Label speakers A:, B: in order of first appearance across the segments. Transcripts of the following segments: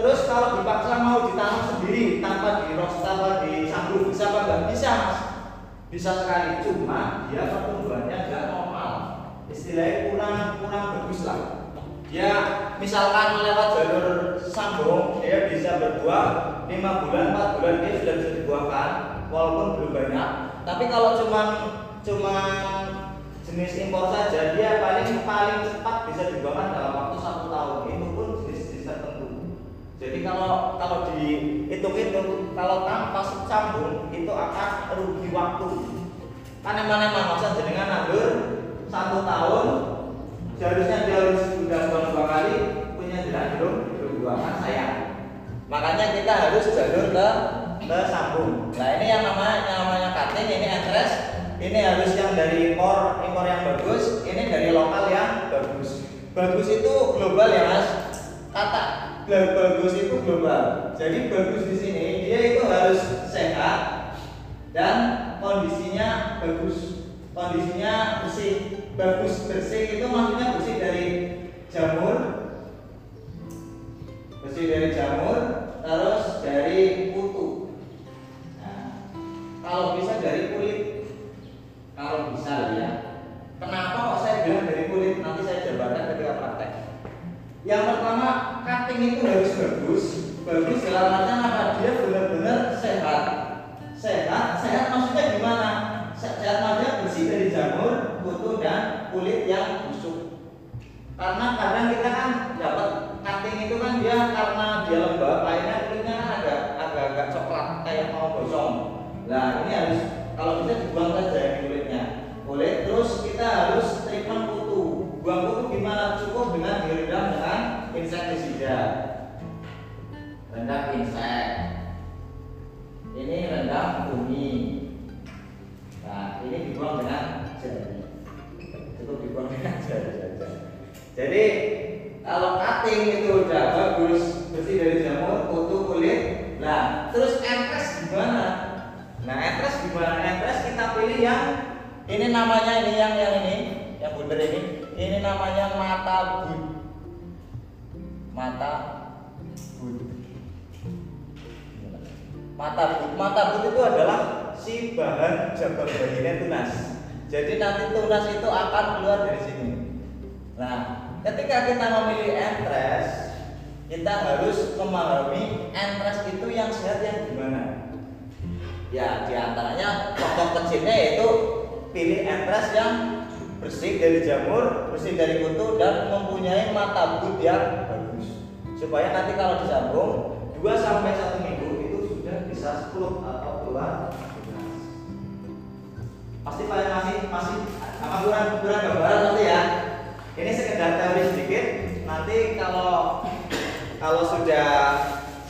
A: Terus kalau dipaksa mau ditanam sendiri tanpa di tanpa disambung bisa apa enggak? Bisa mas. Bisa sekali. Cuma dia pertumbuhannya enggak normal. Istilahnya kurang kurang bagus lah. Ya misalkan lewat jalur sambung dia bisa berbuah 5 bulan 4 bulan dia sudah bisa dibuahkan walaupun belum banyak. Tapi kalau cuma cuma jenis impor saja dia paling paling cepat bisa dibuahkan dalam waktu satu tahun. Itu. Jadi kalau kalau dihitung-hitung kalau tanpa sambung itu akan rugi waktu. Kan emang emang masa jenengan anggur satu tahun seharusnya dia harus sudah dua kali punya jalan belum belum dua kan sayang. Makanya kita harus jalur ke ke sambung. Nah ini yang namanya yang namanya cutting ini entres ini harus yang dari impor impor yang bagus ini dari lokal yang bagus. Bagus itu global ya mas. Kata bagus itu global. Jadi bagus di sini dia itu harus sehat dan kondisinya bagus. Kondisinya bersih. Bagus bersih itu maksudnya bersih dari jamur, bersih dari jamur, terus dari kutu. Nah, kalau bisa dari kulit, kalau bisa ya. Kenapa kok saya bilang dari kulit? Nanti saya jabarkan ketika praktek. Yang pertama, cutting itu harus bagus. Bagus dalam artian apa? Dia benar-benar sehat. Sehat, sehat maksudnya gimana? Sehat maksudnya bersih dari jamur, kutu dan kulit yang busuk. Karena kadang kita kan dapat cutting itu kan dia karena dia lembab, akhirnya kulitnya kan agak agak agak coklat kayak mau gosong. Nah ini harus kalau bisa dibuang saja kulitnya. Kulit terus kita harus Buang pupuk gimana? Cukup dengan direndam dengan insektisida. Rendam insek. Ini rendam bumi. Nah, ini dibuang dengan jari. Cukup dibuang dengan jari saja. Jadi kalau cutting itu udah bagus, bersih dari jamur, kutu, kulit. Nah, terus entres gimana? Nah, entres gimana? Entres kita pilih yang ini namanya ini yang yang ini, yang bundar ini ini namanya mata bud. Mata bud. Mata bud. Mata bud itu adalah si bahan jabar baginya tunas. Jadi nanti tunas itu akan keluar dari sini. Nah ketika kita memilih entres kita harus memahami entres itu yang sehat yang gimana. Ya di antaranya contoh kecilnya yaitu pilih entres yang bersih dari jamur, bersih dari kutu dan mempunyai mata but yang bagus. Supaya nanti kalau disambung 2 sampai 1 minggu itu sudah bisa 10 atau keluar Pasti kalian masih masih apa kurang kurang gambaran nanti ya. Ini sekedar teori sedikit. Nanti kalau kalau sudah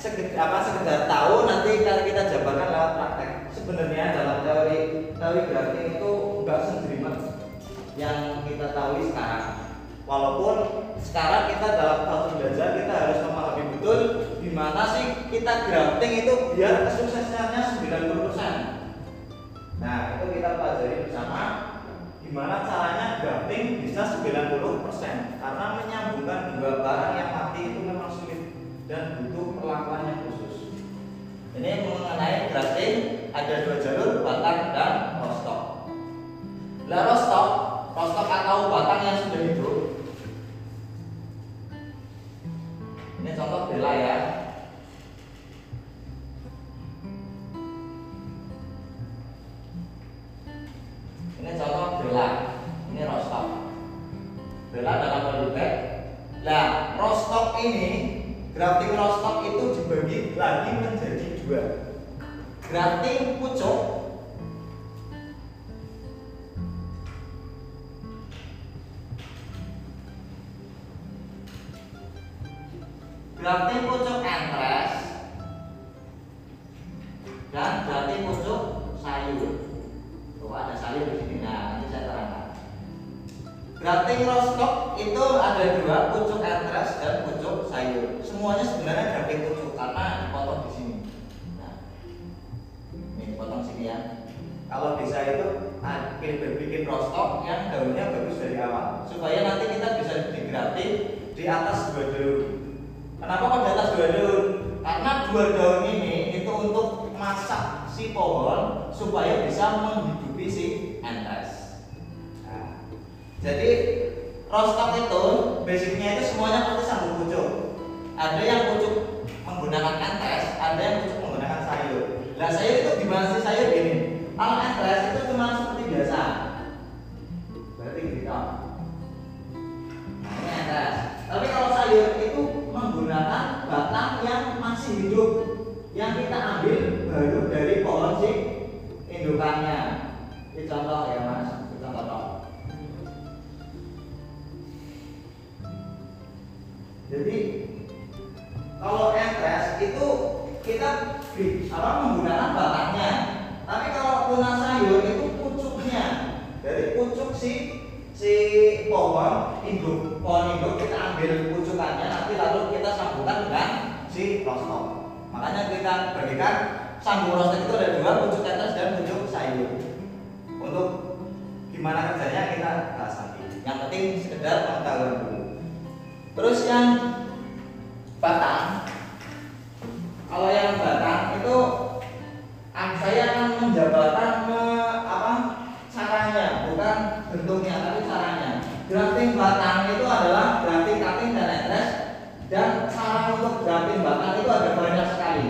A: sekedar apa sekedar tahu nanti kita jabarkan lewat praktek. Sebenarnya dalam teori teori grafting itu enggak sendirian yang kita tahu sekarang. Walaupun sekarang kita dalam fase belajar kita harus memahami betul di mana sih kita grafting itu biar kesuksesnya 90%. Nah, itu kita pelajari bersama gimana caranya grafting bisa 90% karena menyambungkan dua barang yang mati itu memang sulit dan butuh perlakuan yang khusus. Ini mengenai grafting ada dua jalur batang dan rostok. Lah rostok rostok atau batang yang sudah hidup. Ini contoh bela ya. Ini contoh bela. Ini rostok bela dalam politek nah rostok ini grafting rostok itu dibagi lagi menjadi dua. Grafting pucuk Berarti pucuk entres dan berarti pucuk sayur. Oh, ada sayur di sini. Nah, nanti saya terangkan. Berarti rostok itu ada dua, pucuk entres dan pucuk sayur. Semuanya sebenarnya berarti pucuk karena dipotong di sini. Nah, ini potong sini ya. Kalau bisa itu ah, bikin rostok yang daunnya bagus dari awal supaya nanti kita bisa digratis di atas dua daun Kenapa kok di atas dua daun? Karena dua daun ini itu untuk masak si pohon supaya bisa menghidupi si entres. Nah, jadi rostok itu basicnya itu semuanya pasti sambung pucuk. Ada yang pucuk menggunakan entres, ada yang pucuk menggunakan sayur. Nah sayur itu gimana sih sayur ini? Kalau entres itu cuma seperti biasa. Berarti gitu. Nah ini entres. Tapi kalau sayur itu menggunakan batang yang masih hidup yang kita ambil baru dari pohon si indukannya. Ini contoh ya mas. Kita contoh jadi kalau entres itu kita apa menggunakan batangnya tapi kalau tuna sayur itu pucuknya. Dari pucuk si si pohon induk pohon induk kita ambil pucukannya nanti lalu kita sambungkan dengan si rostok. Makanya kita bagikan sambung rostok itu ada dua pucuk atas dan pucuk sayur. Untuk gimana kerjanya kita bahas nanti yang penting sekedar pengetahuan dulu. Terus yang batang. Kalau yang batang itu saya akan menjabarkan bukan bentuknya tapi caranya. Grafting batang itu adalah grafting cutting dan entres dan cara untuk grafting batang itu ada banyak sekali.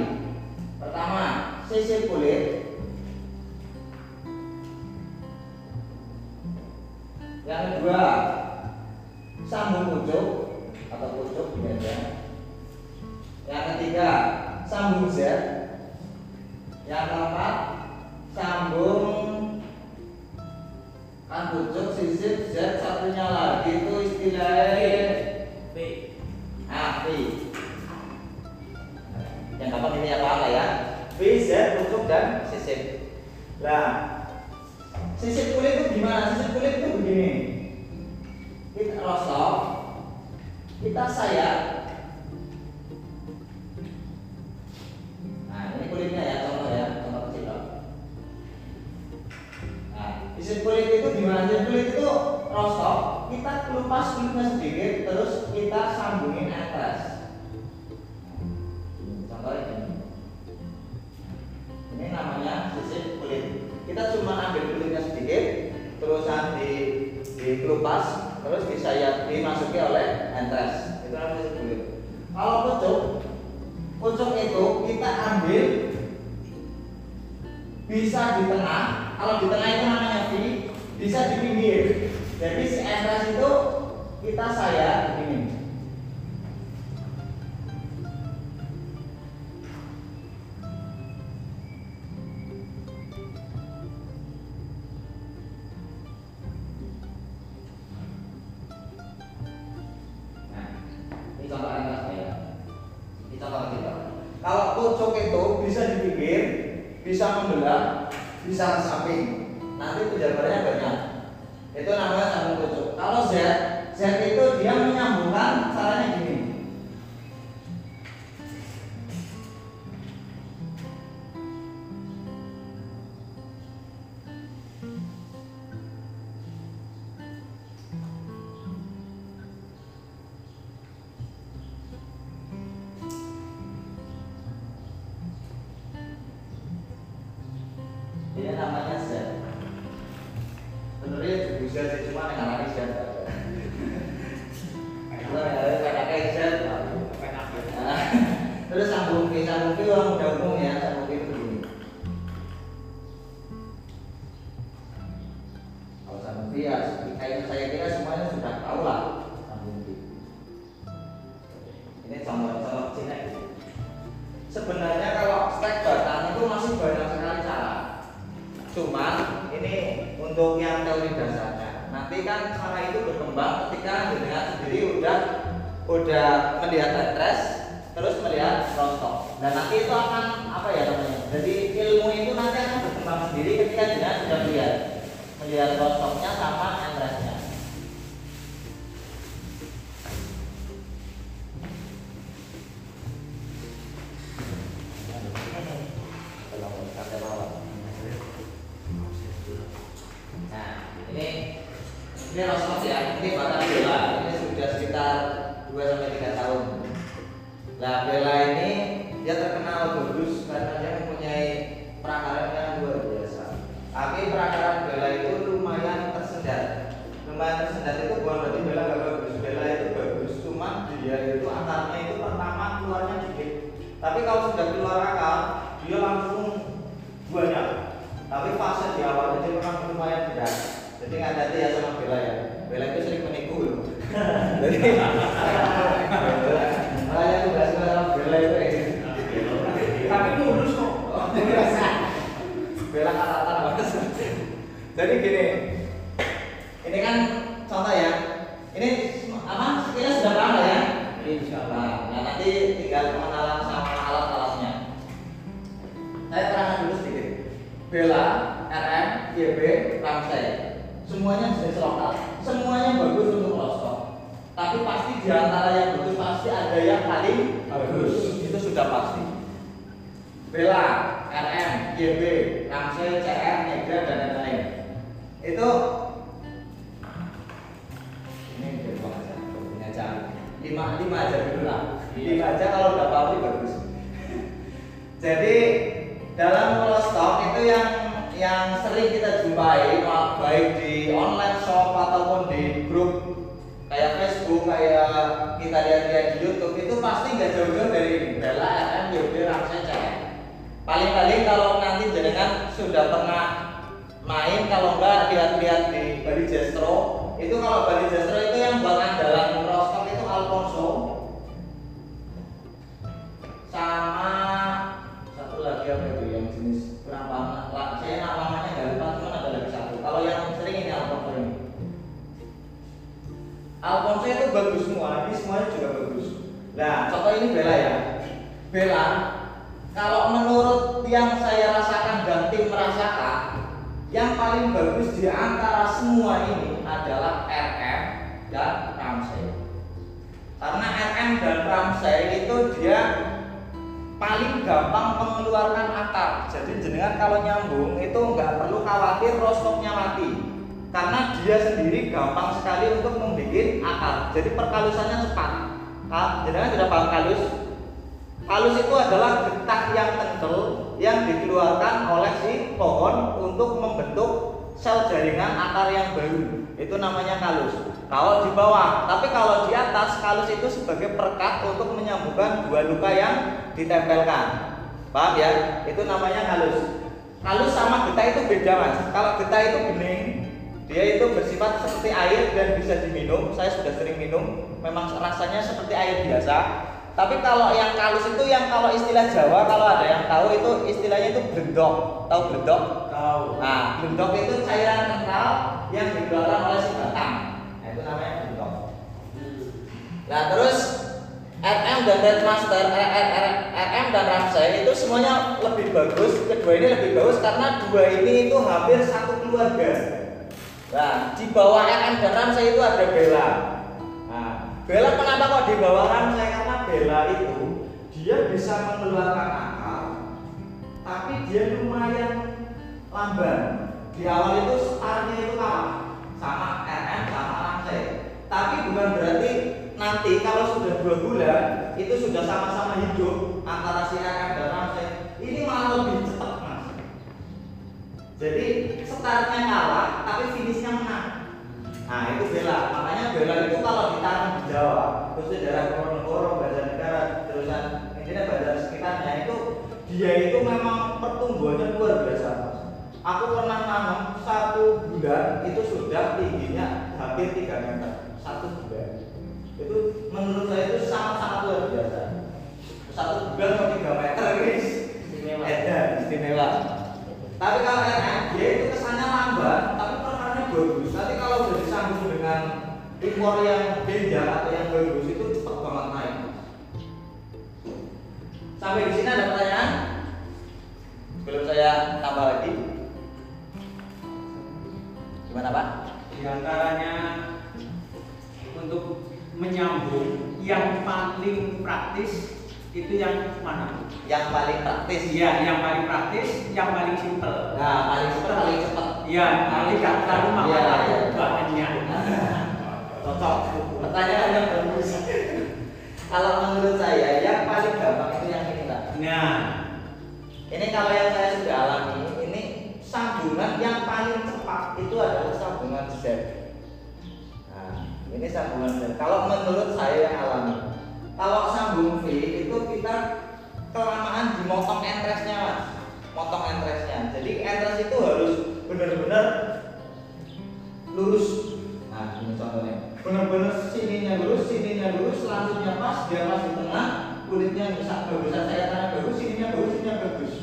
A: Pertama sisir kulit. Yang kedua sambung pucuk atau pucuk ini bela itu lumayan tersendat. Lumayan tersendat itu bukan berarti bela gak bagus. Bela itu bagus cuma dia itu akarnya itu pertama keluarnya dikit. Tapi kalau sudah keluar akar dia langsung banyak. Tapi fase di awal itu memang lumayan berat jadi nggak ada ya sama bela ya. Bela itu sering menipu loh. Jadi. Paham ya? Itu namanya kalus. Kalus sama getah itu beda mas. Kalau getah itu bening, dia itu bersifat seperti air dan bisa diminum. Saya sudah sering minum. Memang rasanya seperti air biasa. Tapi kalau yang kalus itu yang kalau istilah Jawa kalau ada yang tahu itu istilahnya itu blendok. Tahu blendok?
B: Tahu.
A: Nah, blendok itu cairan kental yang dikeluarkan oleh si batang. Nah, itu namanya blendok. Nah, terus RM dan Red Master, RM dan Ramsey itu semuanya lebih bagus. Kedua ini lebih bagus karena dua ini itu hampir satu keluarga. Nah, di bawah RM dan Ramsey itu ada Bella. Nah, Bella kenapa kok di bawah Ramsey? Karena Bella itu dia bisa mengeluarkan akal, tapi dia lumayan lamban. Di awal itu startnya itu kalah sama RM sama Ramsey. Tapi bukan berarti nanti kalau sudah dua bulan itu sudah sama-sama hidup antara si RM dan Ramsey ini malah lebih cepat mas. Jadi startnya kalah tapi finishnya menang. Nah itu Bella. Makanya Bella itu kalau ditanam di Jawa, khususnya daerah Ponorogo, Banjarnegara, terusan intinya Banjar sekitarnya itu dia itu memang pertumbuhannya luar biasa. Mas. Aku pernah nanam satu bulan itu sudah tingginya hampir 3 meter satu bulan. Menurut saya itu sangat-sangat luar biasa. Satu bulan mau 3 meter guys.
B: Istimewa.
A: Edan, istimewa. Tapi kalau dia itu kesannya lambat, tapi perkaranya bagus. Nanti kalau udah disambung dengan impor yang beda atau yang bagus itu cepat banget naik. Sampai di sini ada pertanyaan? Sebelum saya tambah lagi. Gimana Pak?
B: Di antaranya untuk menyambung yang paling praktis itu yang mana?
A: Yang paling praktis.
B: Iya, yang paling praktis, yang paling simpel.
A: Nah, paling cepat, paling cepat.
B: Iya, tidak terlalu makan
A: Iya,
B: waktu
A: iya.
B: bahannya.
A: Cocok. Pertanyaan yang bagus. Kalau menurut saya yang paling gampang itu yang ini Pak.
B: Nah,
A: Ini kalau yang saya sudah alami, ini sambungan yang paling cepat itu adalah sambungan Z. Ini sambungan Z. Kalau menurut saya yang alami, kalau sambung V itu kita kelamaan dimotong entresnya mas, motong entresnya. Jadi entres itu harus benar-benar lurus. Nah, ini contohnya. Benar-benar sininya lurus, sininya lurus, selanjutnya pas, dia pas di tengah, kulitnya bisa bagusan saya tanya bagus, sininya bagus, sininya bagus.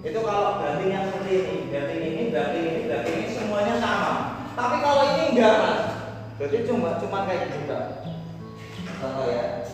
A: Itu kalau banting yang seperti ini, banting ini, banting ini, banting ini semuanya sama. Tapi kalau ini enggak mas, jadi cuma cuma kayak gitu. Contoh ya.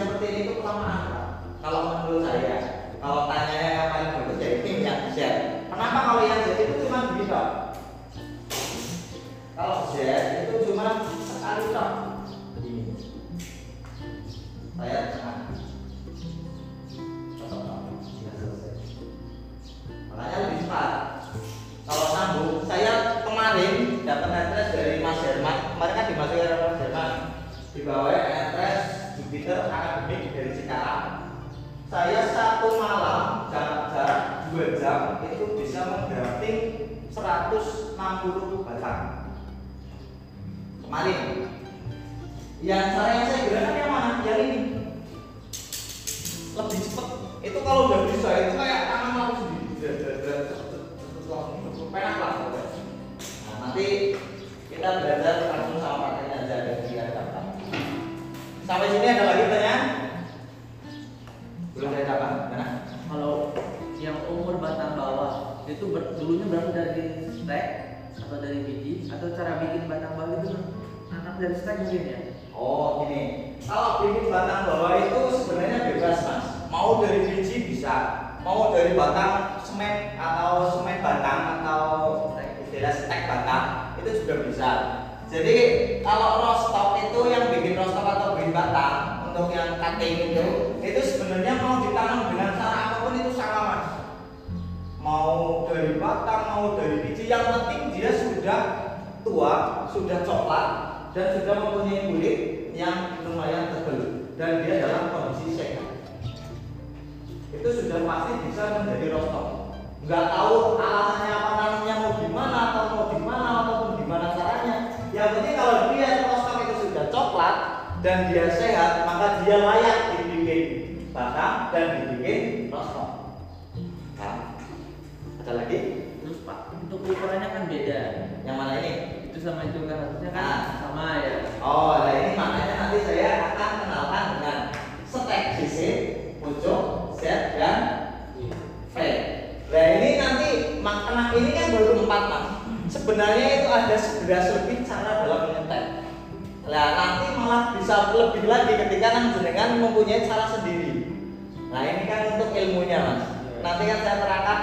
A: Seperti ini itu kelamaan kalau menurut saya kalau tanya yang paling bagus ya ini yang Z kenapa kalau yang Z itu cuma Pak? Kalau Z menggrafting 160 batang. Kemarin. Yang cara yang saya gunakan yang mana? Yang ini. Lebih cepet. Itu kalau udah bisa itu kayak tangan aku sendiri. Penak lah nah nanti kita belajar langsung sama prakteknya aja dari dia sampai sini ada lagi pertanyaan? Belum saya dapat? Mana?
C: Kalau yang umur batang bawah itu ber- dulunya berasal dari stek atau dari biji atau cara bikin batang bawah itu anak dari stek mungkin ya?
A: Oh gini, kalau bikin batang bawah itu sebenarnya bebas mas. Mau dari biji bisa, mau dari batang semen atau semen batang atau istilah stek batang itu juga bisa. Jadi kalau rostock itu yang bikin rostock atau bikin batang untuk yang cutting itu, itu sebenarnya mau ditanam dengan cara mas. Mau dari batang, mau dari biji, yang penting dia sudah tua, sudah coklat, dan sudah mempunyai kulit yang lumayan tebal. Dan dia dalam kondisi sehat. Itu sudah pasti bisa menjadi rostok nggak tahu alasannya apa namanya mau gimana atau mau gimana ataupun gimana caranya. Yang penting kalau dia rostok itu sudah coklat dan dia sehat maka dia layak dibikin batang dan dibikin rostok ada lagi
C: Terus pak untuk ukurannya kan beda.
A: yang mana ini
C: Itu sama itu kan harusnya kan
A: Ah.
C: sama ya.
A: Oh, nah ini makanya nanti saya akan kenalkan dengan stek sisi, pucuk, Z dan V. Nah ini nanti makna ini kan baru empat mas. Sebenarnya itu ada sebelas lebih cara dalam menyetek. Nah nanti malah bisa lebih lagi ketika nang jenengan mempunyai cara sendiri. Nah ini kan untuk ilmunya mas. Nanti kan saya terangkan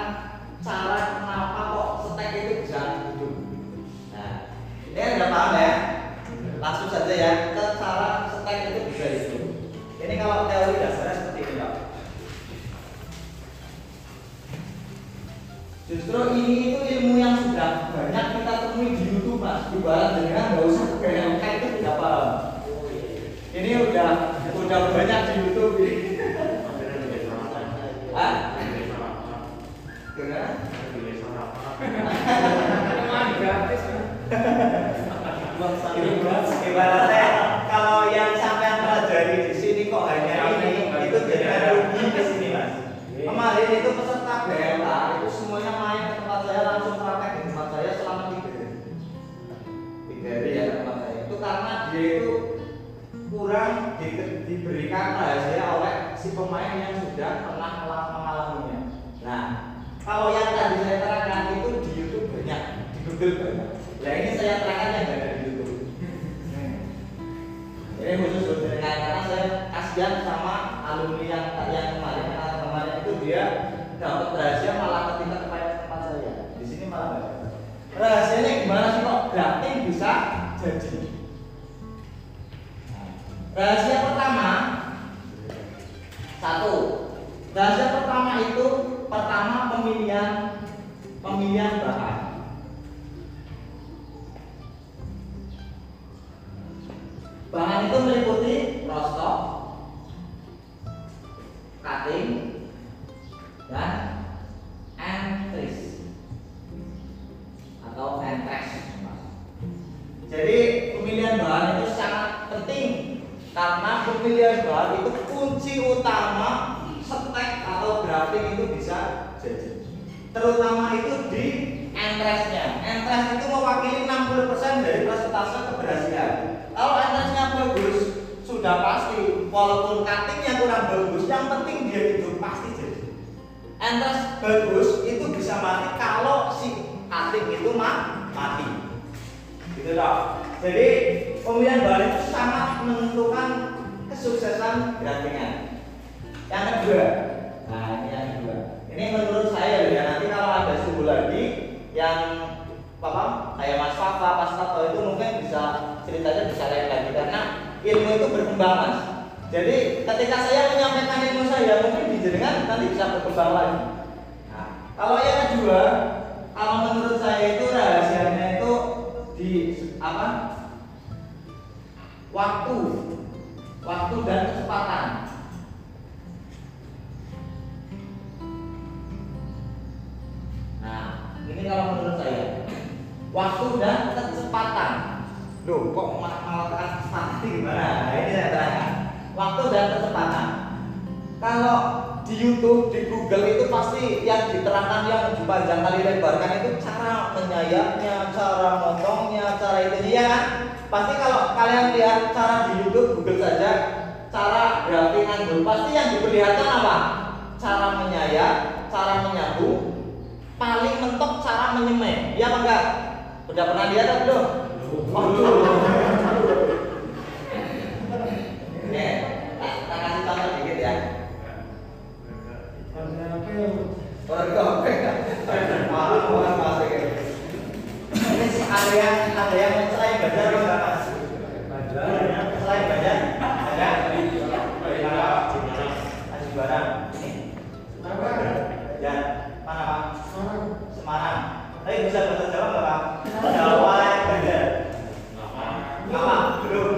A: cara kenapa kok stek itu bisa hidup. Nah ini udah paham ya? Langsung saja ya ke cara stek itu bisa hidup. Ini kalau teori dasarnya seperti ini Pak. Justru ini itu ilmu yang sudah banyak kita temui di YouTube mas. Ibarat dengan nggak usah ke BMK itu tidak paham. Ini udah udah banyak di YouTube. Hah? Kalau yang sampai pelajari di sini kok hanya ini, itu jadi rugi di sini mas. Kemarin itu peserta BMK itu semuanya main ke tempat saya langsung praktek di tempat saya selama tiga hari. Tiga hari ya tempat saya. Itu karena dia itu kurang di- diberikan rahasia oleh si pemain yang sudah pernah. Nah, kalau yang tadi saya terangkan itu di YouTube banyak, di Google banyak. Nah ini saya terangkan yang ada di YouTube. Ini khusus buat jenengan karena saya kasihan sama alumni yang yang kemarin yang kemarin itu dia dapat rahasia malah ketika kepada tempat saya. Di sini malah ada. Rahasianya gimana sih kok grafting bisa jadi? Rahasia pertama satu. Rahasia pertama itu pertama pemilihan pemilihan bahan. Bahan itu meliputi rostok, cutting, dan entries atau entres. Jadi pemilihan bahan itu sangat penting karena pemilihan bahan itu kunci utama stek atau grafting itu bisa jadi. Terutama itu di entresnya. Entres itu mewakili 60% dari persentase keberhasilan. Kalau entresnya bagus, sudah pasti walaupun cuttingnya kurang bagus, yang penting dia hidup pasti jadi. Entres bagus itu bisa mati kalau si cutting itu ma mati. Gitu dong. Jadi pemilihan bahan itu sangat menentukan kesuksesan graftingan. Yang kedua, nah ini yang kedua. Ini menurut saya ya. Nanti kalau ada suhu lagi yang apa kayak Mas Fafa, Mas Tato itu mungkin bisa ceritanya bisa lain lagi karena ilmu itu berkembang mas. Jadi ketika saya menyampaikan ilmu saya mungkin dijenengan nanti bisa berkembang lagi. Nah, kalau yang kedua, kalau menurut saya itu rahasianya itu di apa? Waktu, waktu dan kecepatan. Nah, ini kalau menurut saya waktu dan kecepatan. Loh, kok malah kecepatan gimana? Nah, ini saya terangkan. Waktu dan kecepatan. Kalau di YouTube, di Google itu pasti yang diterangkan yang dipanjang kali lebarkan itu cara menyayapnya, cara motongnya, cara itu ya kan? Pasti kalau kalian lihat cara di YouTube, Google saja, cara grafik angle, pasti yang diperlihatkan apa? Cara menyayap, cara menyambung, paling mentok cara menyemai. Iya apa enggak? Udah pernah lihat atau belum? Waduh. Oke, tak, tak kasih contoh dikit ya. Bergopeng. Malah bukan masuk. Ini sih ada yang ada yang selain badan atau enggak mas? Selain badan ada? Haji Barang. Ini ya mana pak? Semarang. Tapi bisa bahasa Jawa nggak pak? Jawa badan. Apa? Belum.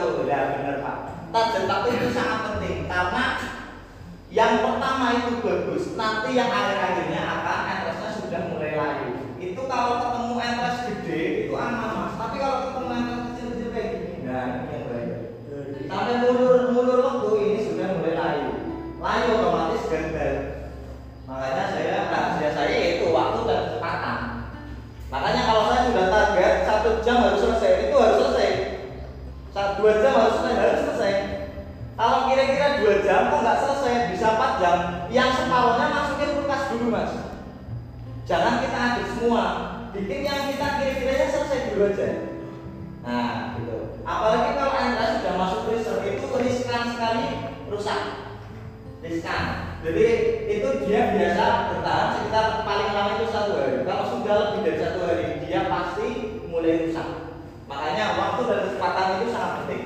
A: Waktu, ya benar Pak. Target waktu itu sangat penting. Karena yang pertama itu bagus nanti yang akhir-akhirnya akan entresnya sudah mulai layu. Itu kalau dua jam harus selesai harus selesai. Kalau kira-kira dua jam kok nggak selesai bisa empat jam yang separuhnya masukin kulkas dulu mas. Jangan kita aduk semua bikin yang kita kira-kiranya selesai dulu aja. Nah gitu. Apalagi kalau anda sudah masuk freezer itu riskan sekali rusak. Riskan. Jadi itu dia biasa bertahan sekitar paling lama itu satu hari. Kalau sudah lebih dari satu hari dia pasti mulai rusak makanya waktu dan kecepatan itu sangat penting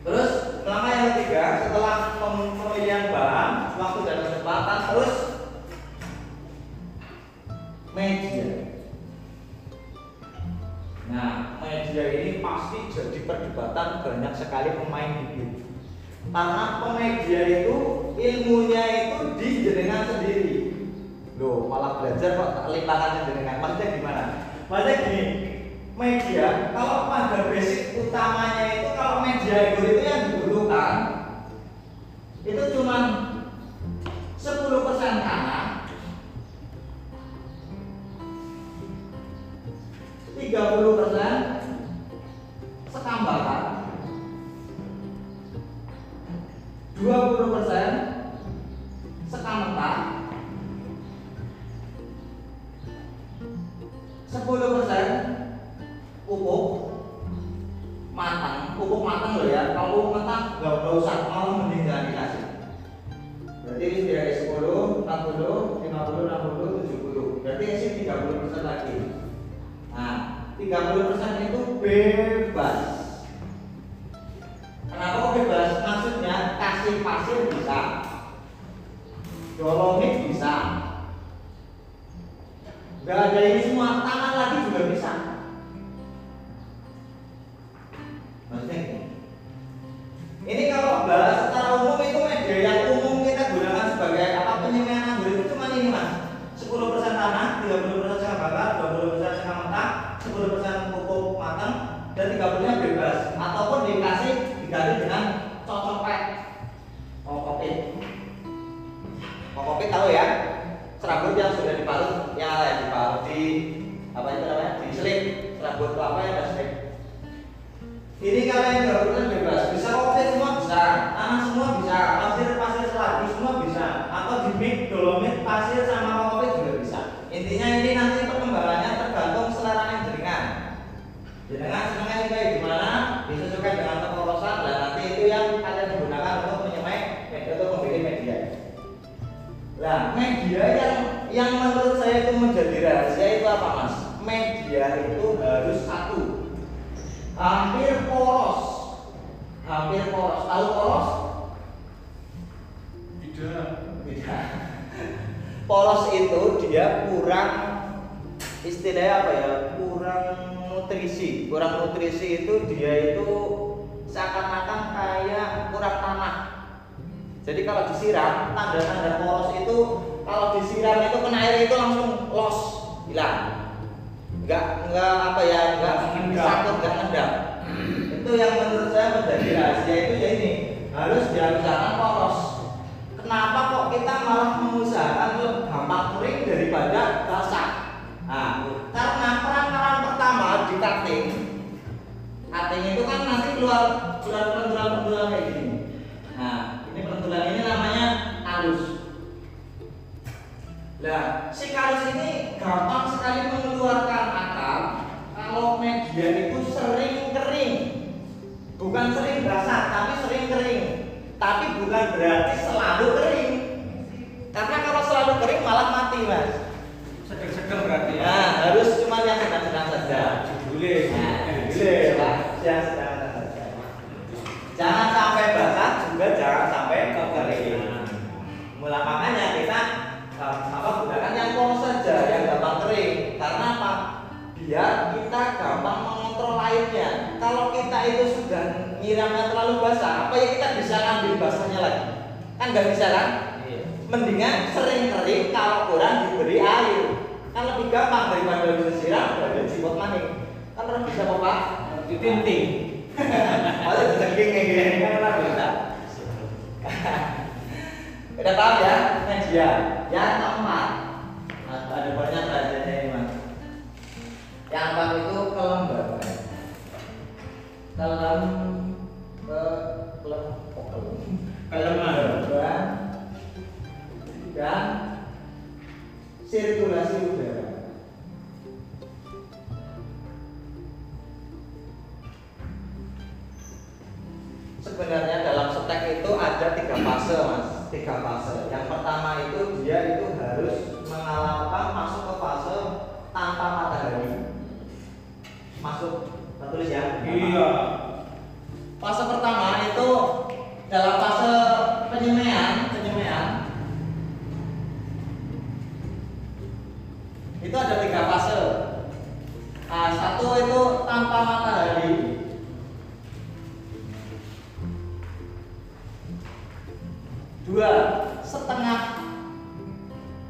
A: terus nama yang ketiga setelah pem- pemilihan bahan waktu dan kecepatan terus media Nah, media ini pasti jadi perdebatan banyak sekali pemain bibit. Karena pemedia itu ilmunya itu di jenengan sendiri. Loh, malah belajar kok tak limpahkan jenengan. Maksudnya gimana? Maksudnya gini, media kalau pada basic utamanya itu kalau media itu yang dibutuhkan itu cuma 10% tanah 30 persen sekam bakar 20 persen sekam 10 persen pupuk matang pupuk matang loh ya kalau nggak nggak usah malah mending jangan dikasih berarti ini dari 10, 40, 50, 60, 70 berarti isi 30 persen lagi Nah, 30% itu bebas. Kenapa kok bebas? Maksudnya kasih pasir bisa. Dolomit bisa. Gak ada ini semua, tangan lagi juga bisa. Maksudnya. Ini kalau bahas secara umum itu media yang umum kita gunakan sebagai apa penyemaian anggur itu cuma ini mas. 10% tanah, 30% setengah bakar, 20% setengah mentah, 10% pupuk matang, dan 30 nya bebas. Ataupun dikasih diganti dengan cocopet kokopit kokopit tahu ya serabut yang sudah diparut yang ada diparut di apa itu namanya? Diselip serabut kelapa yang ada selip ini yang gabungan bebas. Bisa kokopit semua bisa. Tanah semua bisa. Pasir pasir selagi semua bisa. Atau di mix dolomit pasir sama kokopit juga bisa intinya ini nanti perkembangannya tergantung selera yang jenengan jenengan senangnya sih kayak gimana disesuaikan dengan kepolosan dan nanti itu yang kalian gunakan untuk menyemai media untuk membuat media Nah, media yang yang menurut saya itu menjadi rahasia itu apa mas? Media itu harus satu, hampir poros, hampir poros. Tahu poros?
B: Tidak.
A: Tidak. Poros itu dia kurang istilahnya apa ya? Kurang nutrisi. Kurang nutrisi itu dia itu seakan-akan kayak kurang tanah. Jadi kalau disiram, tanda-tanda poros itu kalau disiram itu kena air itu langsung los, hilang. Enggak enggak apa ya, enggak sakit, enggak ngendap. itu yang menurut saya menjadi rahasia itu ya ini harus diusahakan poros. Kenapa kok kita malah mengusahakan gampang kering daripada basah? Nah, karena peran-peran pertama di cutting, cutting itu kan nanti keluar keluar pentulan-pentulan kayak gini. Nah, ini pentulan ini namanya halus. Nah, si kalus ini gampang sekali mengeluarkan akal kalau media itu sering kering. Bukan sering basah, tapi sering kering. Tapi bukan berarti selalu kering. Karena kalau selalu kering malah mati, Mas.
B: Sedang-sedang berarti ya.
A: Nah, harus cuma yang sedang-sedang saja.
B: Boleh.
A: Nah, boleh, Pak. Yang sedang-sedang saja. Jangan sampai basah, juga jangan sampai kering. Mula makanya kita apa gunakan yang polos saja, yang gampang kering. Karena apa? Biar kita gampang mengontrol airnya. Kalau kita itu sudah nyiram menyiramnya terlalu basah, apa ya kita bisa ambil basahnya lagi? Kan nggak bisa kan?
C: Iya.
A: Mendingan sering kering kalau kurang diberi air. Kan lebih gampang daripada disiram dan jipot maning. Kan orang bisa apa pak?
B: Ditinting.
A: Malah dijengking kayak gini kan orang bisa. Udah paham ya? Media. Yang keempat, nah, ada banyak belajarnya ini mas. Yang keempat itu kelembaban. Kelem ke kelem oh, kelem. Dan sirkulasi udara. Sebenarnya dalam setek itu ada tiga fase mas, tiga fase. Yang pertama itu dia itu harus mengalami masuk ke fase tanpa matahari. Masuk, kita tulis ya.
B: Iya.
A: Fase pertama itu dalam fase penyemaian, penyemaian itu ada tiga fase. Nah, satu itu tanpa matahari. Dua setengah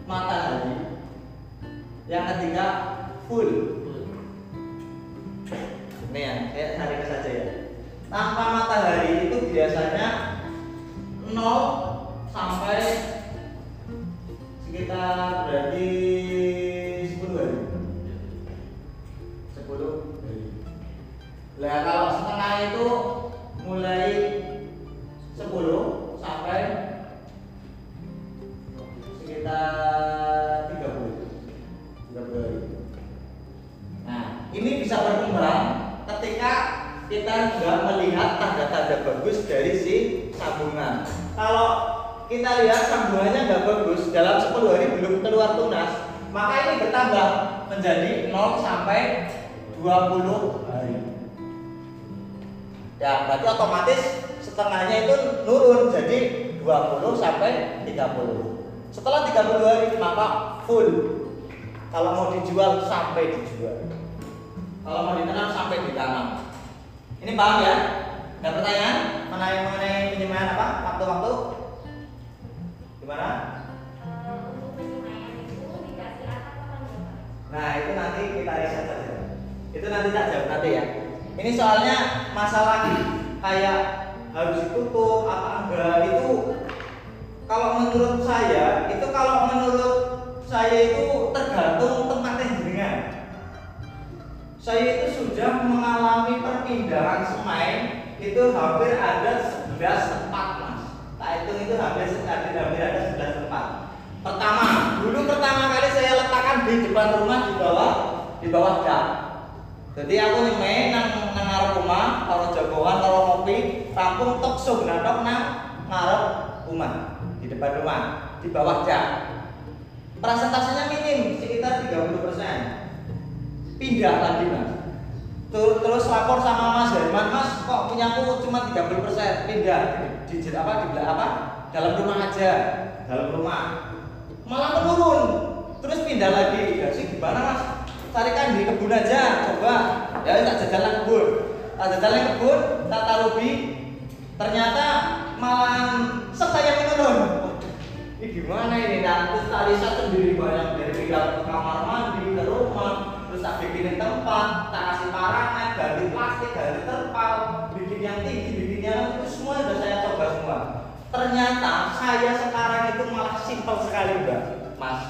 A: matahari. Yang ketiga full. Ini ya, saya cari ke saja ya. Tanpa matahari itu biasanya 0 sampai sekitar berarti 10 hari. 10 hari. Lah kalau setengah itu mulai 10 melihat tanda-tanda bagus dari si sambungan. Kalau kita lihat sambungannya nggak bagus dalam 10 hari belum keluar tunas, maka ini bertambah menjadi 0 sampai 20 hari. Ya, berarti otomatis setengahnya itu nurun jadi 20 sampai 30. Setelah 30 hari maka full. Kalau mau dijual sampai dijual. Kalau mau ditanam sampai ditanam. Ini paham ya? Ada pertanyaan mengenai mengenai penyemaian apa? Waktu-waktu? Gimana? Nah itu nanti kita riset saja. Itu nanti tak jawab nanti ya. Ini soalnya masalah kayak harus ditutup apa enggak itu kalau menurut saya itu kalau menurut saya itu tergantung tempatnya jenengan. Saya itu sudah mengalami perpindahan semain itu hampir ada 11 tempat mas. Tak hitung itu hampir hampir hampir ada 11 tempat. Pertama, dulu pertama kali saya letakkan di depan rumah di bawah di bawah dak. Jadi aku nyemai nang nang rumah, karo jagoan, karo ngopi, rampung tok sok ngadok nang ngarep rumah di depan rumah di bawah dak. Persentasenya minim sekitar 30 persen. Pindah lagi mas. Terus, terus lapor sama Mas Herman, Mas kok punyaku cuma 30 persen? Pindah di, di apa di apa? Dalam rumah aja. Dalam rumah. Malah menurun. Terus pindah lagi. Sih gimana mas? Carikan di kebun aja coba. Ya tak jalan kebun. Tak jalan kebun tak taruh ternyata malah saya menurun. Ini gimana ini? Nah terus tadi saya sendiri banyak dari kamar mandi ke rumah terus tak bikinin tempat tak kasih paranet ganti plastik ganti terpal bikin yang tinggi bikin yang itu semua sudah saya coba semua. Ternyata saya sekarang itu malah simpel sekali mbak. Mas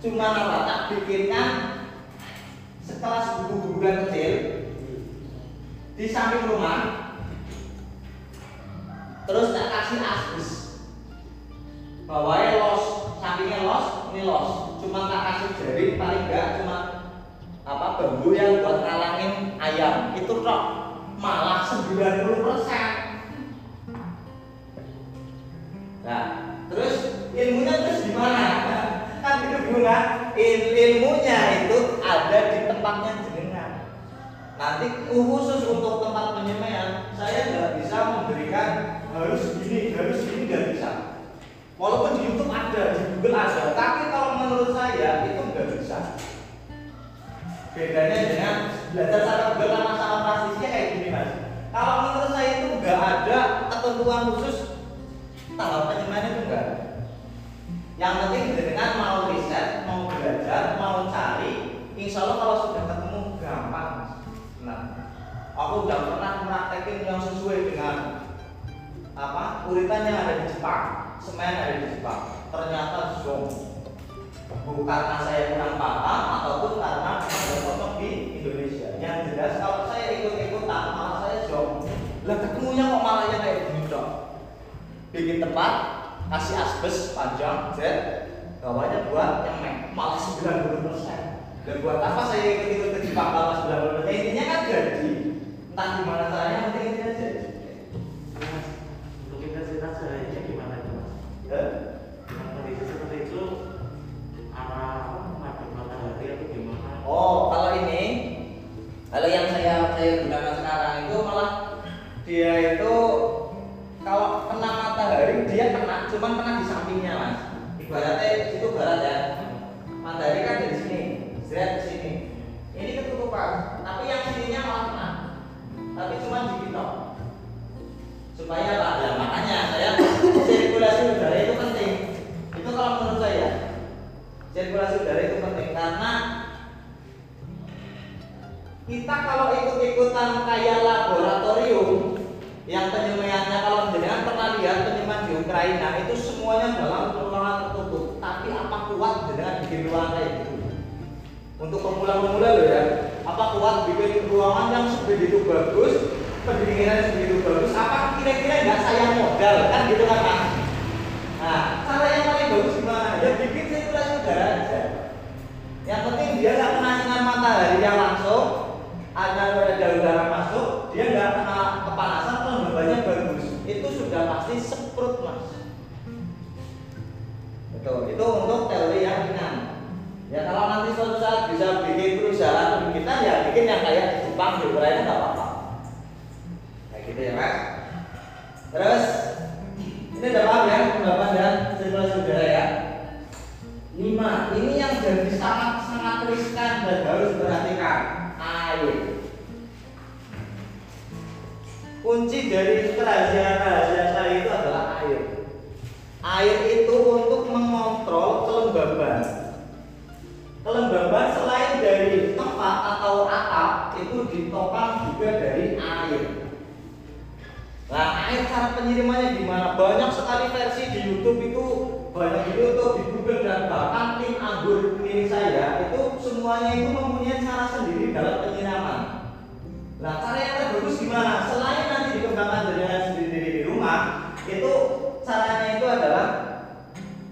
A: cuma apa? Tak bikinkan sekelas buku-buku kecil di samping rumah terus tak kasih asbes. Bawahnya los sampingnya los ini los. Cuma tak kasih jari paling enggak cuma apa bambu yang buat ngalangin ayam? Itu tok. Malah 90 persen. Nah terus ilmunya terus di mana kan itu bunga. Il ilmunya itu ada di tempatnya jenengan. Nanti khusus untuk tempat penyemaian saya nggak bisa memberikan harus gini harus gini nggak bisa. Walaupun di YouTube ada di Google ada tapi kalau menurut saya itu nggak bisa bedanya dengan belajar cara Google sama transisinya kayak gini mas kalau menurut saya itu nggak ada ketentuan khusus tanggal penyemaian itu enggak ada. Yang penting dengan mau riset, mau belajar, mau cari, insya Allah kalau sudah ketemu gampang. Nah, aku udah pernah praktekin yang sesuai dengan apa uritan yang ada di Jepang, semen ada di Jepang. Ternyata zong. Bukan karena saya kurang paham ataupun karena ada cocok di Indonesia. Yang jelas kalau saya ikut-ikutan malah saya zong. Lah ketemunya kok malah yang kayak gini dok. Bikin tempat, kasih asbes panjang, Z, bawahnya buat yang mek, malah 90 persen. Dan buat apa saya ikut-ikut ke Jepang kalau 90 persen? Intinya kan jadi. Entah gimana caranya, penting intinya jadi.
C: Untuk intensitas cahayanya gimana itu mas?
A: Eh?
C: Dengan kondisi seperti itu
A: Oh, kalau ini, kalau yang saya saya gunakan sekarang itu malah dia itu kalau kena matahari dia kena, cuman kena di sampingnya mas. Ibaratnya itu barat ya. Matahari kan dari sini, zret ke sini. Ini ketutupan, tapi yang sininya malah kena. Tapi cuma dikit. Supaya apa? Ya makanya saya sirkulasi udara itu penting. Itu kalau menurut saya sirkulasi udara itu penting karena kita kalau ikut-ikutan kayak laboratorium yang penyemaiannya kalau jenengan pernah lihat penyemaian di Ukraina itu semuanya dalam ruangan tertutup. Tapi apa kuat jenengan bikin ruangan kayak gitu? Untuk pemula-pemula loh ya apa kuat bikin ruangan yang sebegitu bagus pendinginan sebegitu bagus apa kira-kira nggak sayang modal? Kan gitu kan Mas? nah cara yang paling bagus gimana? Ya bikin sirkulasi aja. Yang penting dia nggak kena sinar matahari yang langsung ada ada udara masuk dia nggak kena kepanasan kelembabannya bagus. Itu sudah pasti semprot mas. Itu itu untuk teori yang ringan ya kalau nanti suatu saat bisa bikin perusahaan kita ya bikin yang kayak di Jepang di Korea nggak apa-apa. Kayak gitu ya mas. Terus ini udah paham ya pembahasan dan sirkulasi udara ya lima. Ini yang jadi sangat sangat riskan dan harus diperhatikan. Air kunci dari kerahasiaan-kerahasiaan saya itu adalah air. Air itu untuk mengontrol kelembaban. Kelembaban selain dari tempat atau atap itu ditopang juga dari air. Nah, air cara penyirimannya gimana? Banyak sekali versi di YouTube itu banyak YouTube, di Google dan bahkan tim anggur milik saya itu semuanya itu mempunyai cara sendiri dalam penyiraman. Nah, cara yang terbagus gimana? Selain nanti dikembangkan dengan sendiri di rumah, itu caranya itu adalah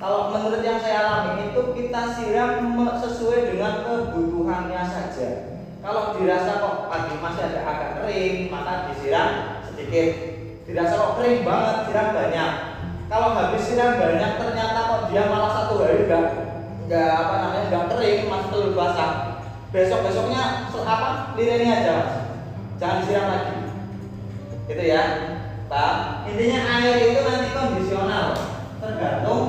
A: kalau menurut yang saya alami itu kita siram sesuai dengan kebutuhannya saja. Kalau dirasa kok pagi masih ada agak kering, maka disiram sedikit dirasa kok kering banget siram banyak kalau habis siram banyak ternyata kok dia malah satu hari enggak enggak apa namanya enggak kering masih telur basah. Besok besoknya apa? Lireni aja mas. Jangan disiram lagi. Gitu ya. Pak intinya air itu nanti kondisional. Tergantung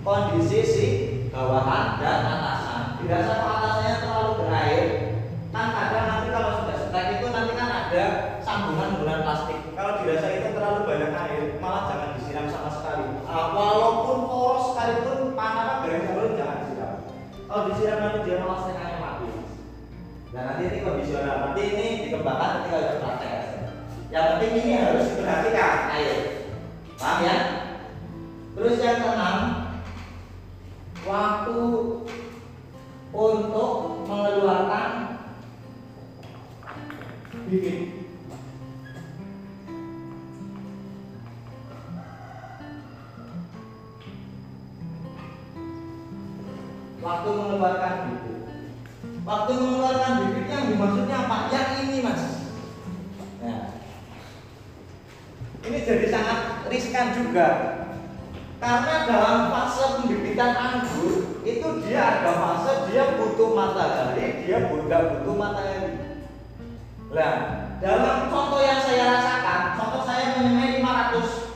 A: kondisi si bawahan dan atasan. Dirasa kok atasnya terlalu berair. Kan kadang nanti kalau sudah setek itu nanti kan ada sambungan bulan plastik. Kalau dirasa itu terlalu banyak air malah sama Ah, walaupun poros sekalipun panah garis sabun jangan disiram. Kalau disiram nanti dia malah setengahnya mati. Nah nanti ini kondisional. Nanti ini dikembangkan ketika sudah praktek. Yang penting ini harus diperhatikan. Air paham ya? Terus yang keenam waktu untuk mengeluarkan bibit waktu mengeluarkan bibit waktu mengeluarkan bibit yang dimaksudnya apa? Yang ini mas. Nah. Ini jadi sangat riskan juga. Karena dalam fase pembibitan anggur itu dia ada fase dia butuh matahari dia nggak butuh matahari. Nah, dalam contoh yang saya rasakan, contoh saya menyemai 500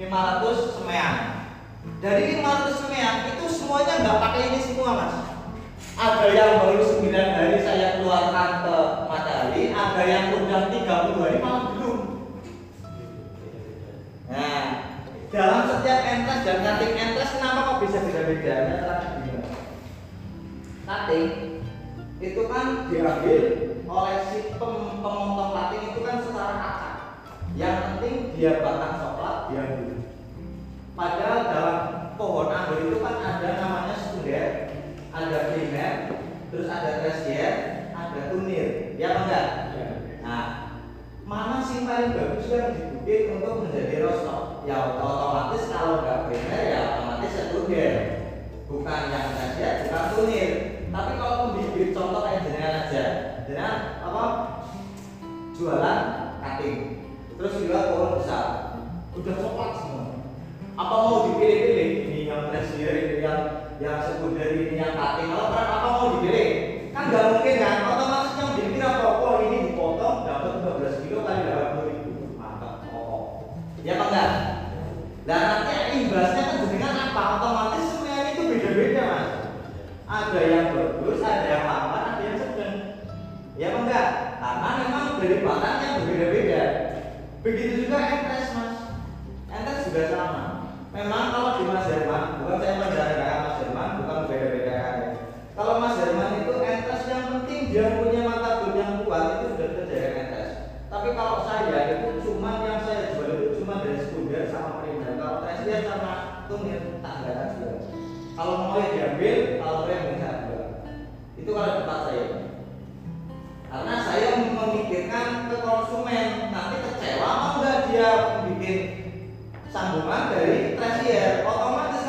A: 500 semean. Dari 500 semean itu semuanya nggak pakai ini semua, Mas. Ada yang baru 9 hari saya keluarkan ke matahari, ada yang udah 30 hari malah belum. dalam setiap entres dan cutting entres kenapa kok bisa beda-beda? Cutting itu kan diambil oleh si pem- pemotong cutting itu kan secara acak. Yang penting dia batang coklat diambil. Padahal dalam pohon anggur itu kan ada namanya sekunder, ada primer, terus ada tersier, ada tunir. Ya apa enggak? Nah, mana sih paling bagus yang dibikin untuk menjadi rostok? Ya otomatis kalau nggak primer ya otomatis sekunder. Bukan yang tersier, bukan tunir. Tapi kalau pembibit contoh kayak jenengan aja, jenengan apa? Jualan cutting, terus juga pohon besar, udah coklat semua apa mau dipilih-pilih? Ini yang tersier ini yang yang sekunder ini yang cutting apa apa mau dipilih? Kan nggak mungkin kan? Otomatis yang dipilih apa? Oh ini dipotong dapat 12 kilo kali 80 ribu. Mantap. Oh ya apa enggak? Dan nanti imbasnya kan dengan apa? Otomatis semuanya itu beda-beda mas. Ada yang bagus ada yang lambat ada yang sedang. Ya apa enggak? Karena memang dari yang berbeda-beda. Begitu juga entres mas. Entres juga sama Memang kalau di Mas Herman, bukan saya menjelaskan Mas Herman, bukan beda-bedakan. Kalau Mas Herman itu entres yang penting dia punya mata gun yang kuat itu sudah terjaga entres. Tapi kalau saya itu cuma yang saya jual itu cuma dari sekunder sama primer. Kalau tersier sama tunir tak ada jual. Kalau mau ya diambil, kalau primer bisa. Itu kalau tempat saya. Karena saya memikirkan ke konsumen nanti kecewa mau nggak dia sambungan dari trasier otomatis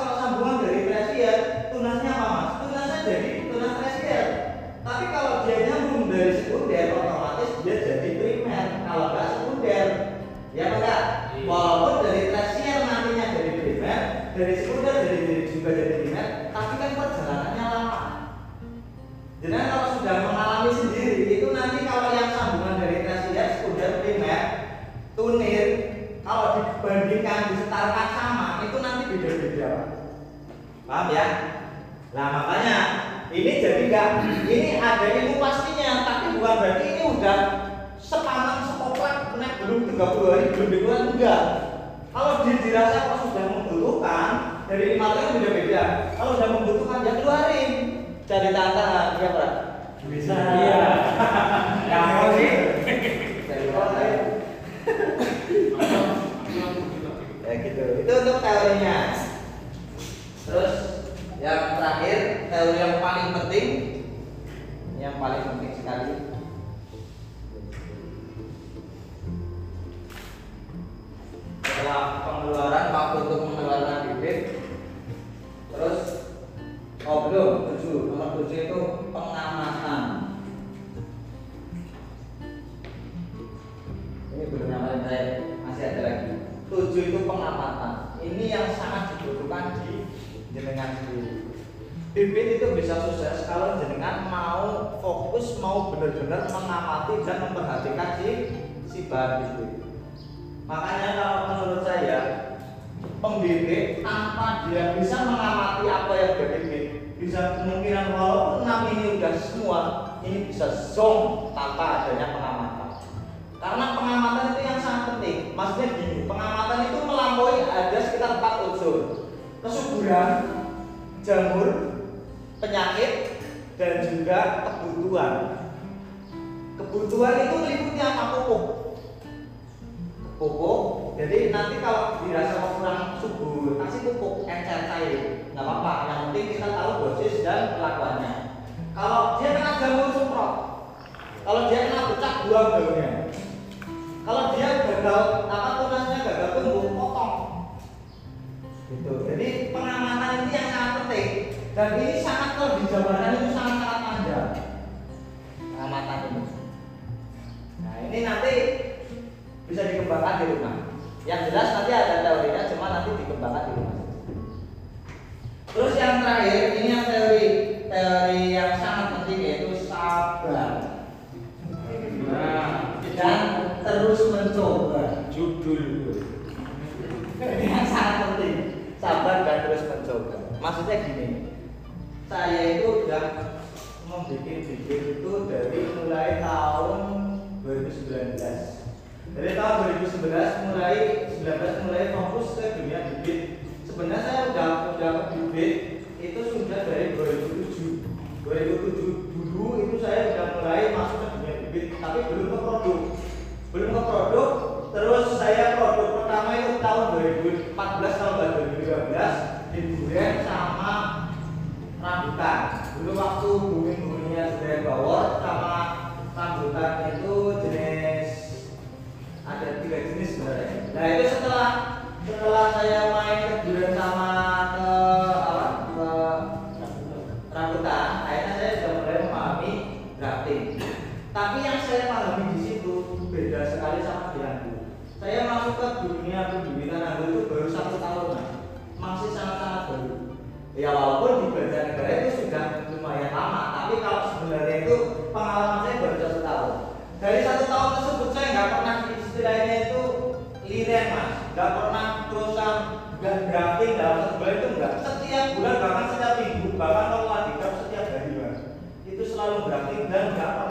A: está tentando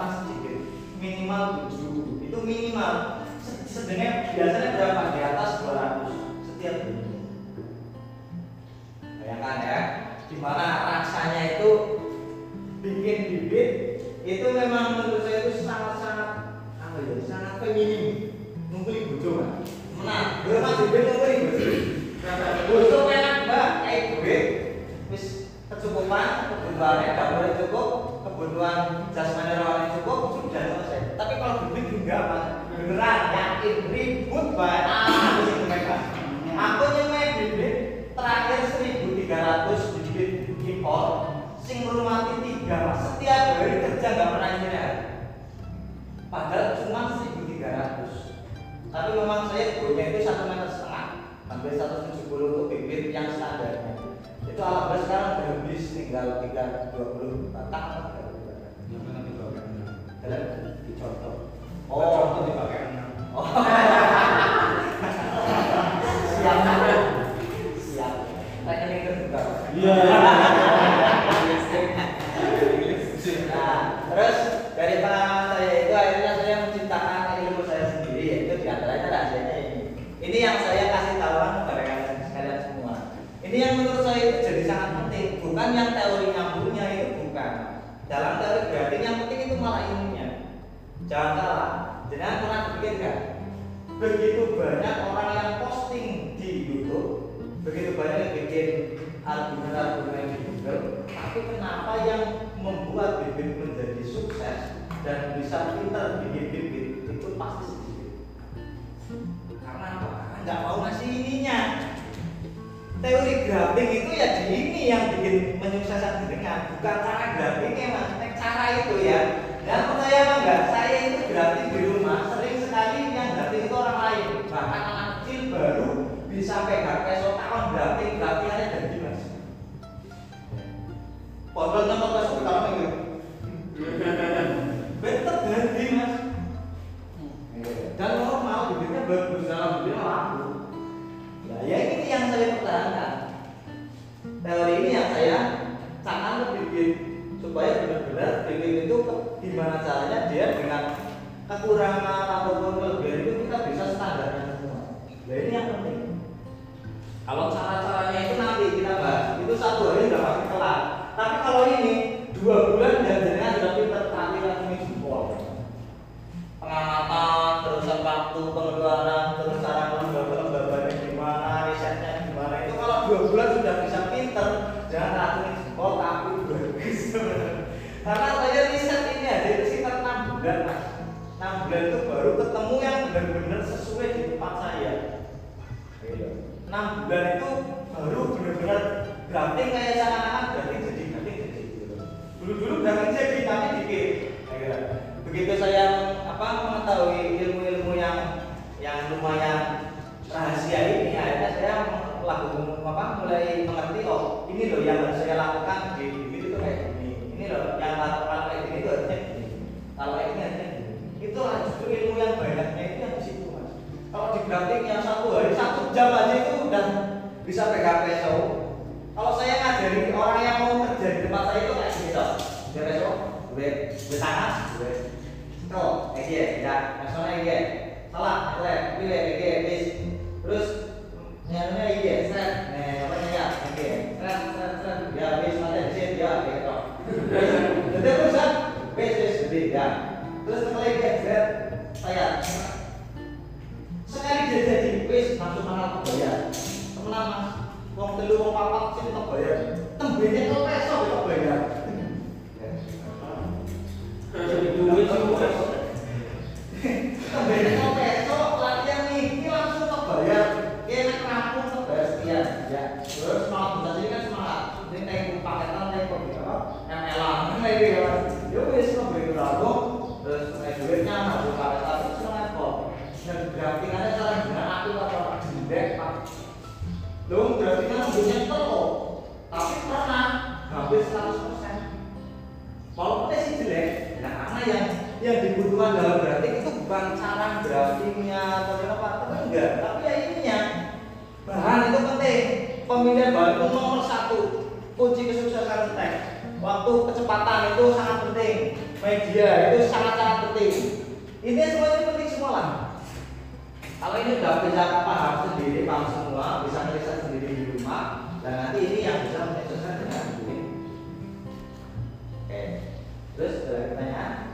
C: Iya,
A: 22 saya cara ngebikin supaya benar-benar bikin itu gimana caranya dia dengan kekurangan ataupun kelebihan itu kita bisa standarkan semua. Nah ini yang penting. Kalau cara-caranya itu nanti kita bahas itu satu hari sudah pasti kelar. Tapi kalau ini dua bulan dan jadinya sudah pinter terakhir lagi jempol pengamatan terus waktu pengelolaan enam bulan itu baru benar-benar grafting kayak seakan-akan grafting jadi grafting jadi. Dulu-dulu grafting jadi tapi dikit. Ya, begitu saya apa mengetahui ilmu-ilmu yang yang lumayan rahasia ini akhirnya saya melakukan apa mulai mengerti oh ini loh yang harus saya lakukan. Di bibit itu kayak gini ini loh yang lakukan kayak gini itu harusnya kalau ini gini harusnya itu harus ilmu yang banyaknya itu yang di situ mas. Kalau di grafik yang satu hari satu jam aja itu mudah bisa pegang peso kalau saya ngajari orang yang mau kerja di tempat saya itu kayak gitu dia peso gue gue tanah gue no kayak ya. Maksudnya kayak salah lek gue kayak bis terus kan? nyarinya iya set eh apa ya? Oke set set set ya bis mata di sini ya gitu terus terus bis bis bis ya. Terus setelah kayak set saya sekali dia jadi wis langsung malah kebayar temenan mas. Wong telu wong papat sing kebayar tembene keleso kebayar iya. iya. Tembene keleso yang dibutuhkan dalam grafik itu bukan cara grafiknya atau apa tapi enggak. Tapi ya ininya bahan itu penting. Pemilihan bahan itu nomor satu. Kunci kesuksesan teks. Waktu kecepatan itu sangat penting. Media itu sangat sangat penting. Ini semuanya penting semua lah. Kalau ini udah bisa paham sendiri paham semua bisa melihat sendiri di rumah dan nanti ini yang bisa menyelesaikan dengan gue oke terus eh, pertanyaan?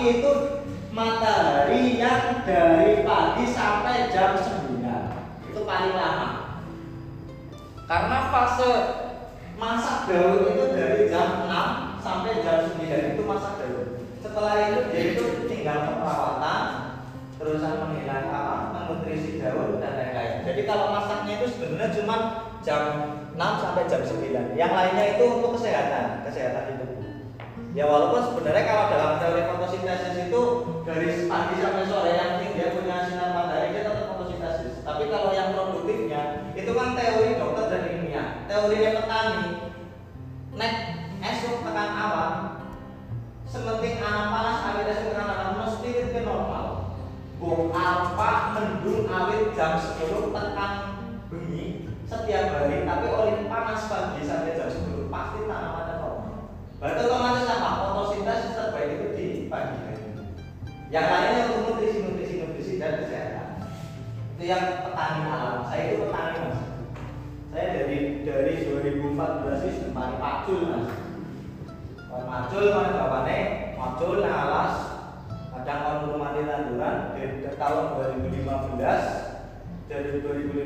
A: Tapi itu matahari yang dari pagi sampai jam 9 itu paling lama. Karena fase masak daun itu dari jam 6 sampai jam 9 itu masak daun. Setelah itu dia itu tinggal perawatan, terusan menghilangkan apa, menutrisi daun dan lain-lain. Jadi kalau masaknya itu sebenarnya cuma jam 6 sampai jam 9. Yang lainnya itu untuk kesehatan, kesehatan itu. Ya walaupun sebenarnya kalau dalam teori fotosintesis itu dari pagi sampai sore yang penting dia punya sinar matahari dia tetap fotosintesis. Tapi kalau yang produktifnya itu kan teori dokter dan ilmiah. Teorinya petani nek esok tekan awan sementing anak panas awit esok tekan awan mesti itu normal. Bung apa mendung awit jam 10 tekan bengi setiap hari tapi oleh panas pagi sampai jam 10 pasti normal. Berarti otomatis apa? Fotosintesis terbaik itu di pagi hari. Yang lainnya untuk nutrisi, nutrisi, nutrisi dan kesehatan. Itu yang petani alam. Saya itu petani mas. Saya dari dari 2014 itu petani pacul mas. Pacul mana bapaknya? Pacul alas. Kadang rumah tanduran dari tahun 2015 dari 2015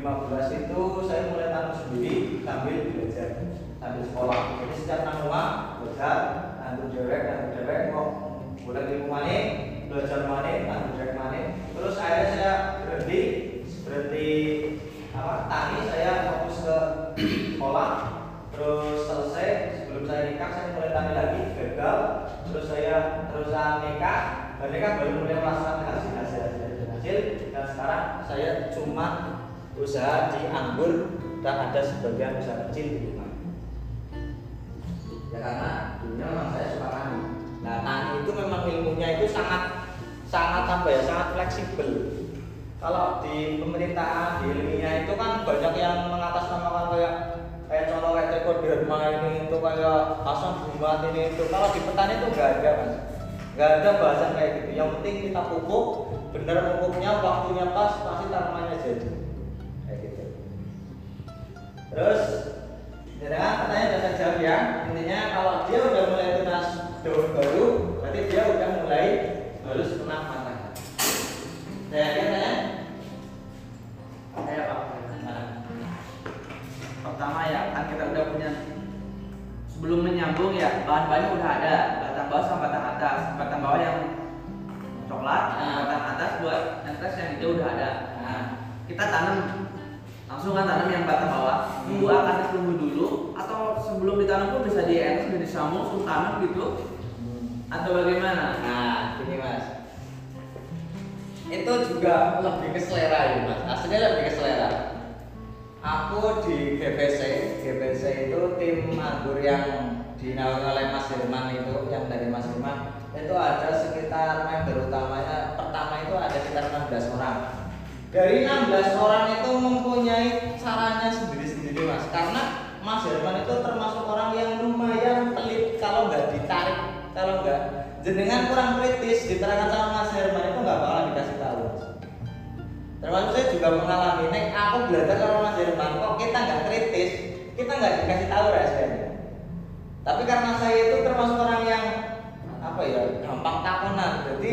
A: itu saya mulai tanam sendiri sambil belajar sambil sekolah. Jadi setiap tanam rumah belajar tandur derek tandur derek kok boleh di rumah nih belajar mana tandur derek mana terus akhirnya saya berhenti berhenti apa tani saya fokus ke sekolah. Terus selesai sebelum saya nikah saya mulai tani lagi gagal. Terus saya terusan nikah dan baru mulai merasakan hasil hasil hasil hasil dan sekarang saya cuma usaha di anggur dan ada sebagian usaha kecil ya karena dulunya memang saya suka tani. Nah tani itu memang ilmunya itu sangat sangat apa ya sangat fleksibel. Kalau di pemerintahan di ilmiah itu kan banyak yang mengatasnamakan kayak kayak contoh kayak tekoderma ini itu kayak asam bunga ini itu. Kalau di petani itu nggak ada mas. Nggak ada bahasan kayak gitu. Yang penting kita pupuk bener pupuknya waktunya pas pasti tanamannya jadi. Kayak gitu. Terus ya kan katanya udah saya jawab ya. Intinya kalau dia udah mulai tunas daun baru berarti dia udah mulai harus kena matahari saya yakin ya?
C: Saya Pak.
A: nah,
C: Pertama ya kan kita udah punya sebelum menyambung ya bahan-bahannya udah ada. Batang bawah sama batang atas. Batang bawah yang coklat
A: Nah.
C: batang atas buat yang atas yang hijau udah ada.
A: Nah
C: kita tanam langsung kan tanam yang batang bawah tunggu
A: Hmm.
C: akarnya tumbuh dulu atau sebelum ditanam pun bisa di atas bisa disambung langsung tanam gitu. Atau bagaimana?
A: Nah, gini mas. Itu juga lebih ke selera ya mas. Aslinya lebih ke selera. Aku di GBC GBC itu tim anggur yang dinaungi oleh Mas Herman itu Yang dari Mas Herman Itu ada sekitar member utamanya. Pertama itu ada sekitar 16 orang Dari 16 orang itu mempunyai caranya sendiri-sendiri mas. Karena Mas Herman itu termasuk orang yang lumayan pelit. Kalau nggak ditarik Kalau nggak jenengan kurang kritis diterangkan sama Mas Herman itu nggak bakalan dikasih tahu. Termasuk saya juga mengalami nek aku belajar sama Mas Herman kok kita nggak kritis? Kita nggak dikasih tahu rasanya tapi karena saya itu termasuk orang yang apa ya gampang takunan. Jadi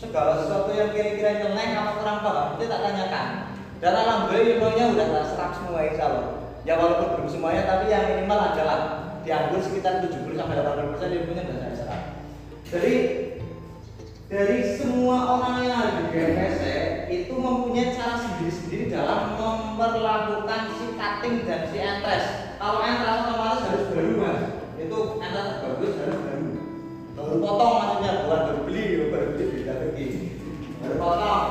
A: segala sesuatu yang kira-kira nyeleneh apa kurang paham itu tak tanyakan. Dan alhamdulillah ilmunya udah tak serap semua insya Allah. Ya walaupun belum semuanya tapi yang minimal adalah dianggur sekitar 70 sampai 80 persen ilmunya sudah saya serap. Jadi dari semua orang yang ada di GMS itu mempunyai cara sendiri-sendiri dalam memperlakukan si cutting dan si entres. Kalau entres otomatis harus baru mas, itu entres bagus harus baru. Baru potong maksudnya bukan baru beli, baru beli potong.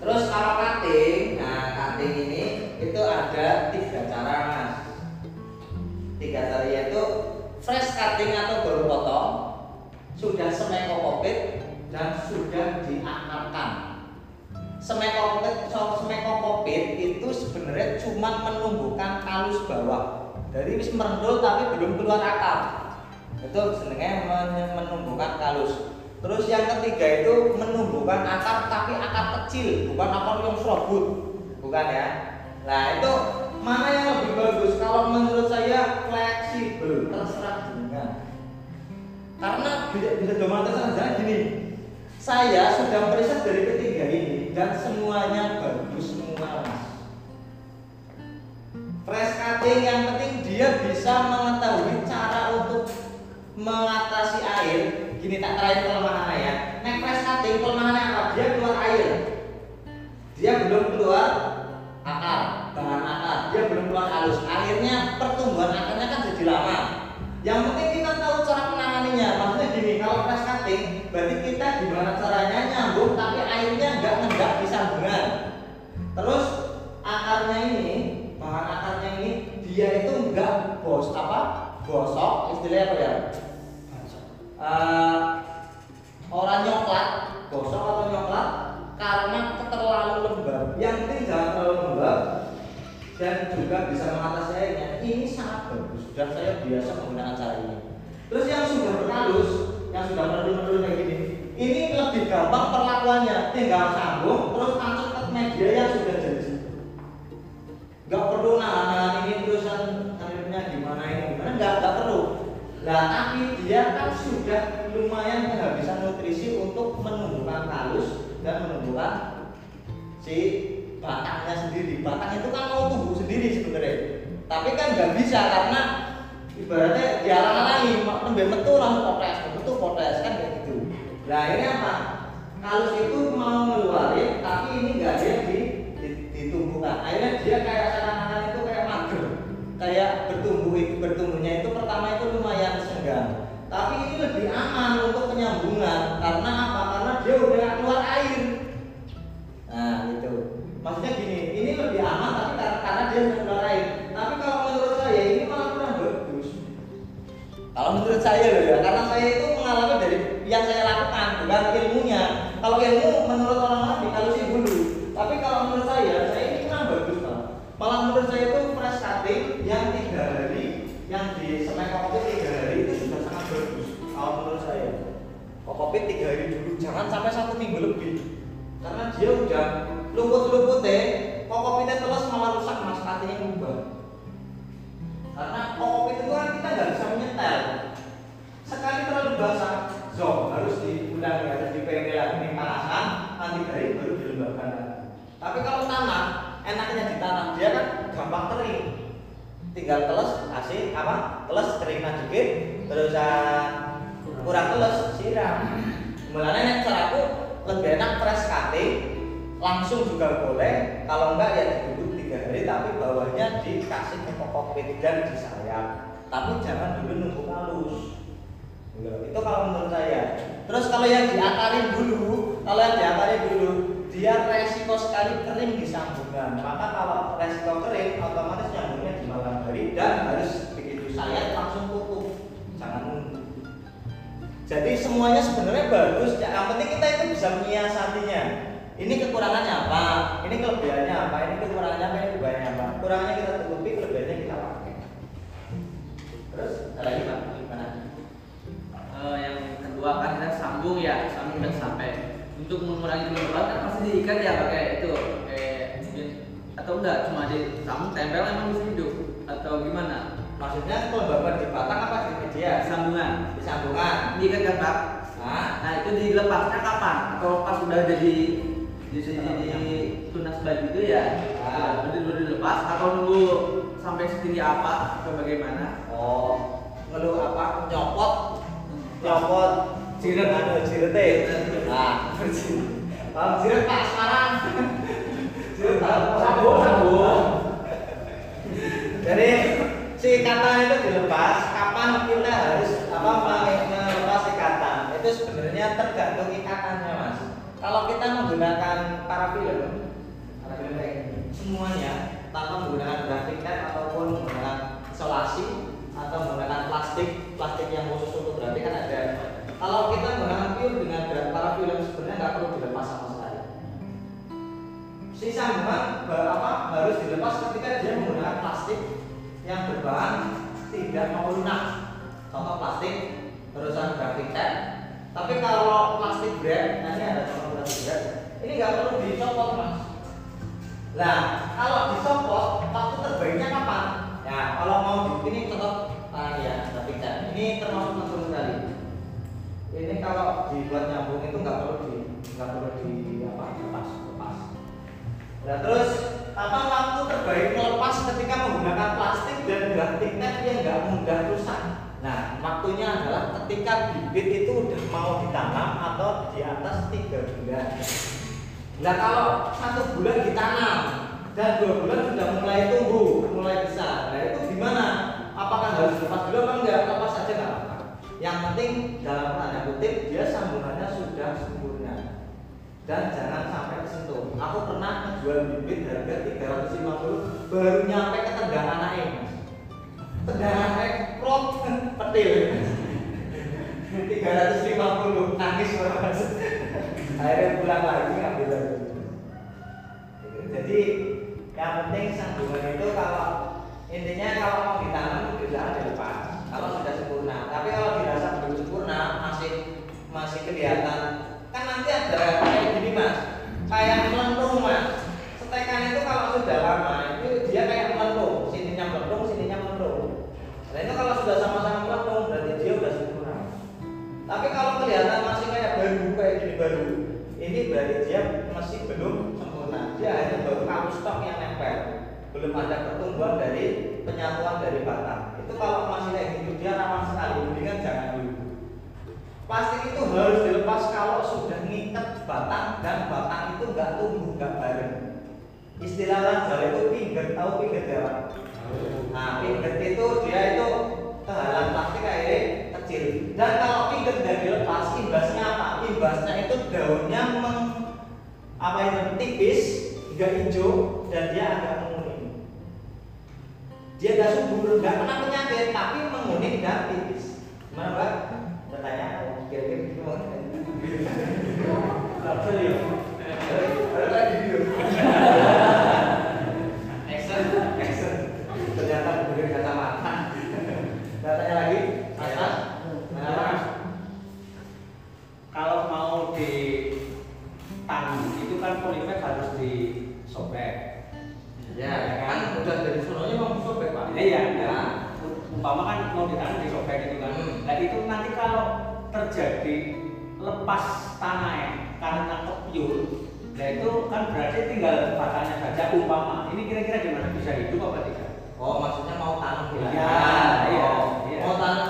A: Terus kalau cutting, nah cutting ini itu ada tiga cara mas. Tiga cara yaitu fresh cutting atau baru potong, sudah semekopopit dan sudah diakarkan. Semekopopit, so, semekopopit itu sebenarnya cuma menumbuhkan kalus bawah. Dari wis merendul tapi belum keluar akar. Itu sebenarnya men- menumbuhkan kalus. Terus yang ketiga itu menumbuhkan akar tapi akar kecil, bukan akar yang serabut, bukan ya. Nah itu mana yang lebih bagus? Kalau menurut saya fleksibel, terserah jenengan. Karena bisa bisa domang terserah gini. Saya sudah meriset dari ketiga ini dan semuanya bagus semua mas. Fresh cutting yang penting dia bisa mengetahui cara untuk mengatasi air. Gini tak terakhir kelemahannya ya. Nek fresh cutting kelemahannya apa? Dia keluar air. Dia belum keluar akar, bahan akar. Dia belum keluar halus. Akhirnya pertumbuhan akarnya kan jadi lama. Yang penting kita tahu cara menanganinya. Maksudnya gini, kalau fresh cutting berarti kita gimana caranya nyambung tapi airnya nggak ngendap di sambungan. Terus akarnya ini, bahan akarnya ini dia itu nggak bos apa? Bosok, istilahnya apa ya? Eh, orang nyoklat, gosok atau nyoklat karena terlalu lembab. Yang penting jangan terlalu lembab dan juga bisa mengatasi airnya. Ini sangat bagus dan saya biasa menggunakan cara ini. Terus yang sudah berhalus, yang sudah meredup-meredup kayak gini, ini lebih gampang perlakuannya. Tinggal sambung, terus langsung ke media yang sudah jadi. Gak perlu nahan ini terusan akhirnya gimana ini gimana, nggak nggak perlu. Nah, tapi dia kan sudah lumayan kehabisan nutrisi untuk menumbuhkan halus dan menumbuhkan si batangnya sendiri. Batang itu kan mau tumbuh sendiri sebenarnya. Tapi kan nggak bisa karena ibaratnya dialang-alangi, nembe metu langsung potes, metu potes kan kayak gitu. Nah ini apa? Halus itu mau ngeluarin, tapi ini nggak yang di, di- ditumbuhkan. Akhirnya dia kayak seakan-akan itu kayak mager, kayak bertumbuh itu bertumbuhnya itu pertama itu. Tapi ini lebih aman untuk penyambungan karena apa? Karena dia udah keluar air. Nah gitu. Maksudnya gini, ini lebih aman tapi karena, karena dia jangan sampai satu minggu lebih. Karena dia kokpit dan disayap. Tapi jangan dulu nunggu halus. Itu kalau menurut saya. Terus kalau yang diakarin dulu, kalau yang diakarin dulu, dia resiko sekali kering di sambungan. Maka kalau resiko kering, otomatis nyambungnya di malam hari dan harus begitu sayat langsung tutup. Jangan nunggu. Jadi semuanya sebenarnya bagus. Ya, Yang penting kita itu bisa menyiasatinya. Ini kekurangannya apa? Ini kelebihannya apa? Ini kekurangannya apa? Ini kelebihannya apa? Kurangnya kita tutupi, pakai. Terus ada lagi pak? Gimana?
C: Eh, yang kedua kan kita sambung ya sambung dan sampai untuk mengurangi kelembaban kan pasti diikat ya pakai itu kayak mungkin atau enggak cuma disambung tempel emang bisa hidup atau gimana
A: Maksudnya kelembaban di batang apa di media?
C: sambungan
A: Di sambungan.
C: diikat kan pak
A: Nah,
C: nah itu dilepasnya kapan atau pas udah jadi jadi jadi tunas baju itu ya
A: Ah.
C: udah udah dilepas atau nunggu sampai setinggi apa atau bagaimana
A: oh, ngeluh apa? Nyopot, nyopot.
C: Jiret.
A: anu jirete. Nah, Paham jiret Pak sekarang. Jiret.
C: Sambung, sambung.
A: Jadi si ikatan itu dilepas, kapan kita harus apa me- melepas ikatan? Itu sebenarnya tergantung ikatannya mas. Kalau kita menggunakan parafilm, parafilm kayak semuanya tanpa menggunakan grafik ataupun menggunakan isolasi atau menggunakan plastik, plastik yang khusus untuk grafik kan ada. Kalau kita menggunakan pure dengan gra- parafilm sebenarnya nggak perlu dilepas sama sekali. Si sambungan ba- apa harus dilepas ketika dia menggunakan plastik yang berbahan tidak mau lunak. Contoh plastik terusan grafik tab Tapi kalau plastik nah ini ada contoh plastik wrap, ini nggak perlu dicopot mas. Nah, kalau dicopot, waktu terbaiknya kapan? Ya, kalau mau ini contoh, ah ya, tapi ini termasuk penting sekali. Ini kalau dibuat nyambung itu nggak perlu di nggak perlu di apa lepas lepas. Nah terus apa waktu terbaik melepas ketika menggunakan plastik dan grafik net yang nggak mudah rusak. Nah waktunya adalah ketika bibit itu udah mau ditanam atau di atas tiga bulan. Nah kalau satu bulan ditanam dan dua bulan sudah mulai tumbuh, mulai besar. Nah itu gimana? Apakah harus lepas dulu apa enggak? Lepas saja nggak apa-apa. Yang penting dalam tanda kutip dia sambungannya sudah sempurna dan jangan sampai tersentuh. Aku pernah menjual bibit harga 350 baru nyampe ke tendangan naik mas. Tendangan naik prop petil. 350 nangis mas. Akhirnya pulang lagi ngambil lagi. Jadi yang penting sambungan itu kalau intinya kalau mau ditanam tidak ada lepas. Kalau sudah sempurna. Tapi kalau dirasa belum sempurna masih masih kelihatan. Kan nanti ada kayak gini mas. Kayak melentung mas. Setekan itu kalau sudah lama itu dia kayak melentung sininya melentung sininya melentung nah itu kalau sudah sama-sama melentung berarti dia udah sempurna. Tapi kalau kelihatan masih kayak baru kayak gini baru ini berarti dia masih belum sempurna. Dia hanya baru kamu stok yang nempel belum ada pertumbuhan dari penyatuan dari batang itu kalau masih kayak gitu dia rawan sekali mendingan jangan dulu Plastik itu harus dilepas kalau sudah ngikat batang dan batang itu nggak tumbuh nggak bareng. Istilah lanjal itu pingget, tahu pingget ya Pak? Nah pingget itu dia itu kehalan plastik akhirnya kecil. Dan kalau pingget nggak dilepas, imbasnya apa? Imbasnya itu daunnya meng, apa itu tipis, nggak hijau dan dia agak. Dia nggak subur, nggak kena penyakit, tapi menguning dan tipis. Gimana Pak? Bertanya, kira-kira gimana?
B: Serius. terjadi lepas tanah karena kepiur, nah itu kan berarti tinggal batangnya saja umpama. Ini kira-kira gimana bisa hidup apa tidak?
A: Oh, maksudnya mau tanam.
B: Iya, iya,
A: Oh,
B: iya.
A: Mau tanam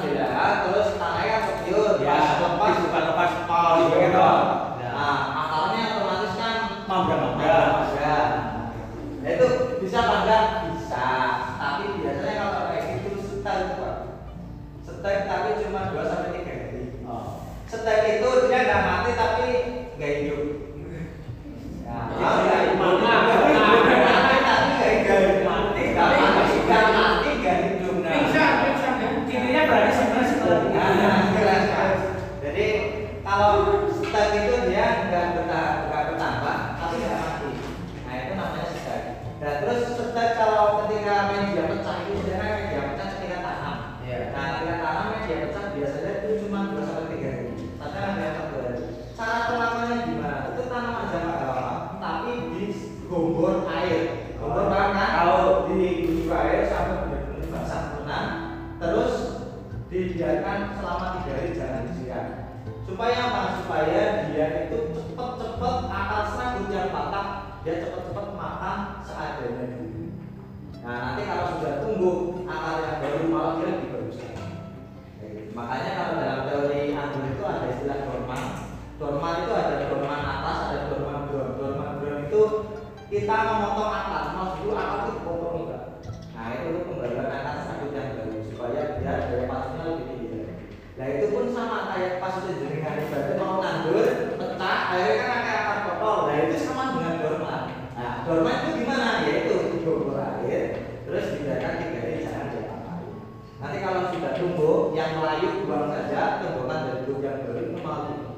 A: kayak pas udah jenengan ibaratnya mau nandur, pecah, akhirnya kan akar akar kotor. Nah itu sama dengan dorman. Nah dorman itu gimana? Ya itu digobor air, terus dibiarkan tiga hari jangan diapa-apain. Nanti kalau sudah tumbuh, yang layu buang saja, tumbuhan dari tumbuh yang baru itu mau tumbuh.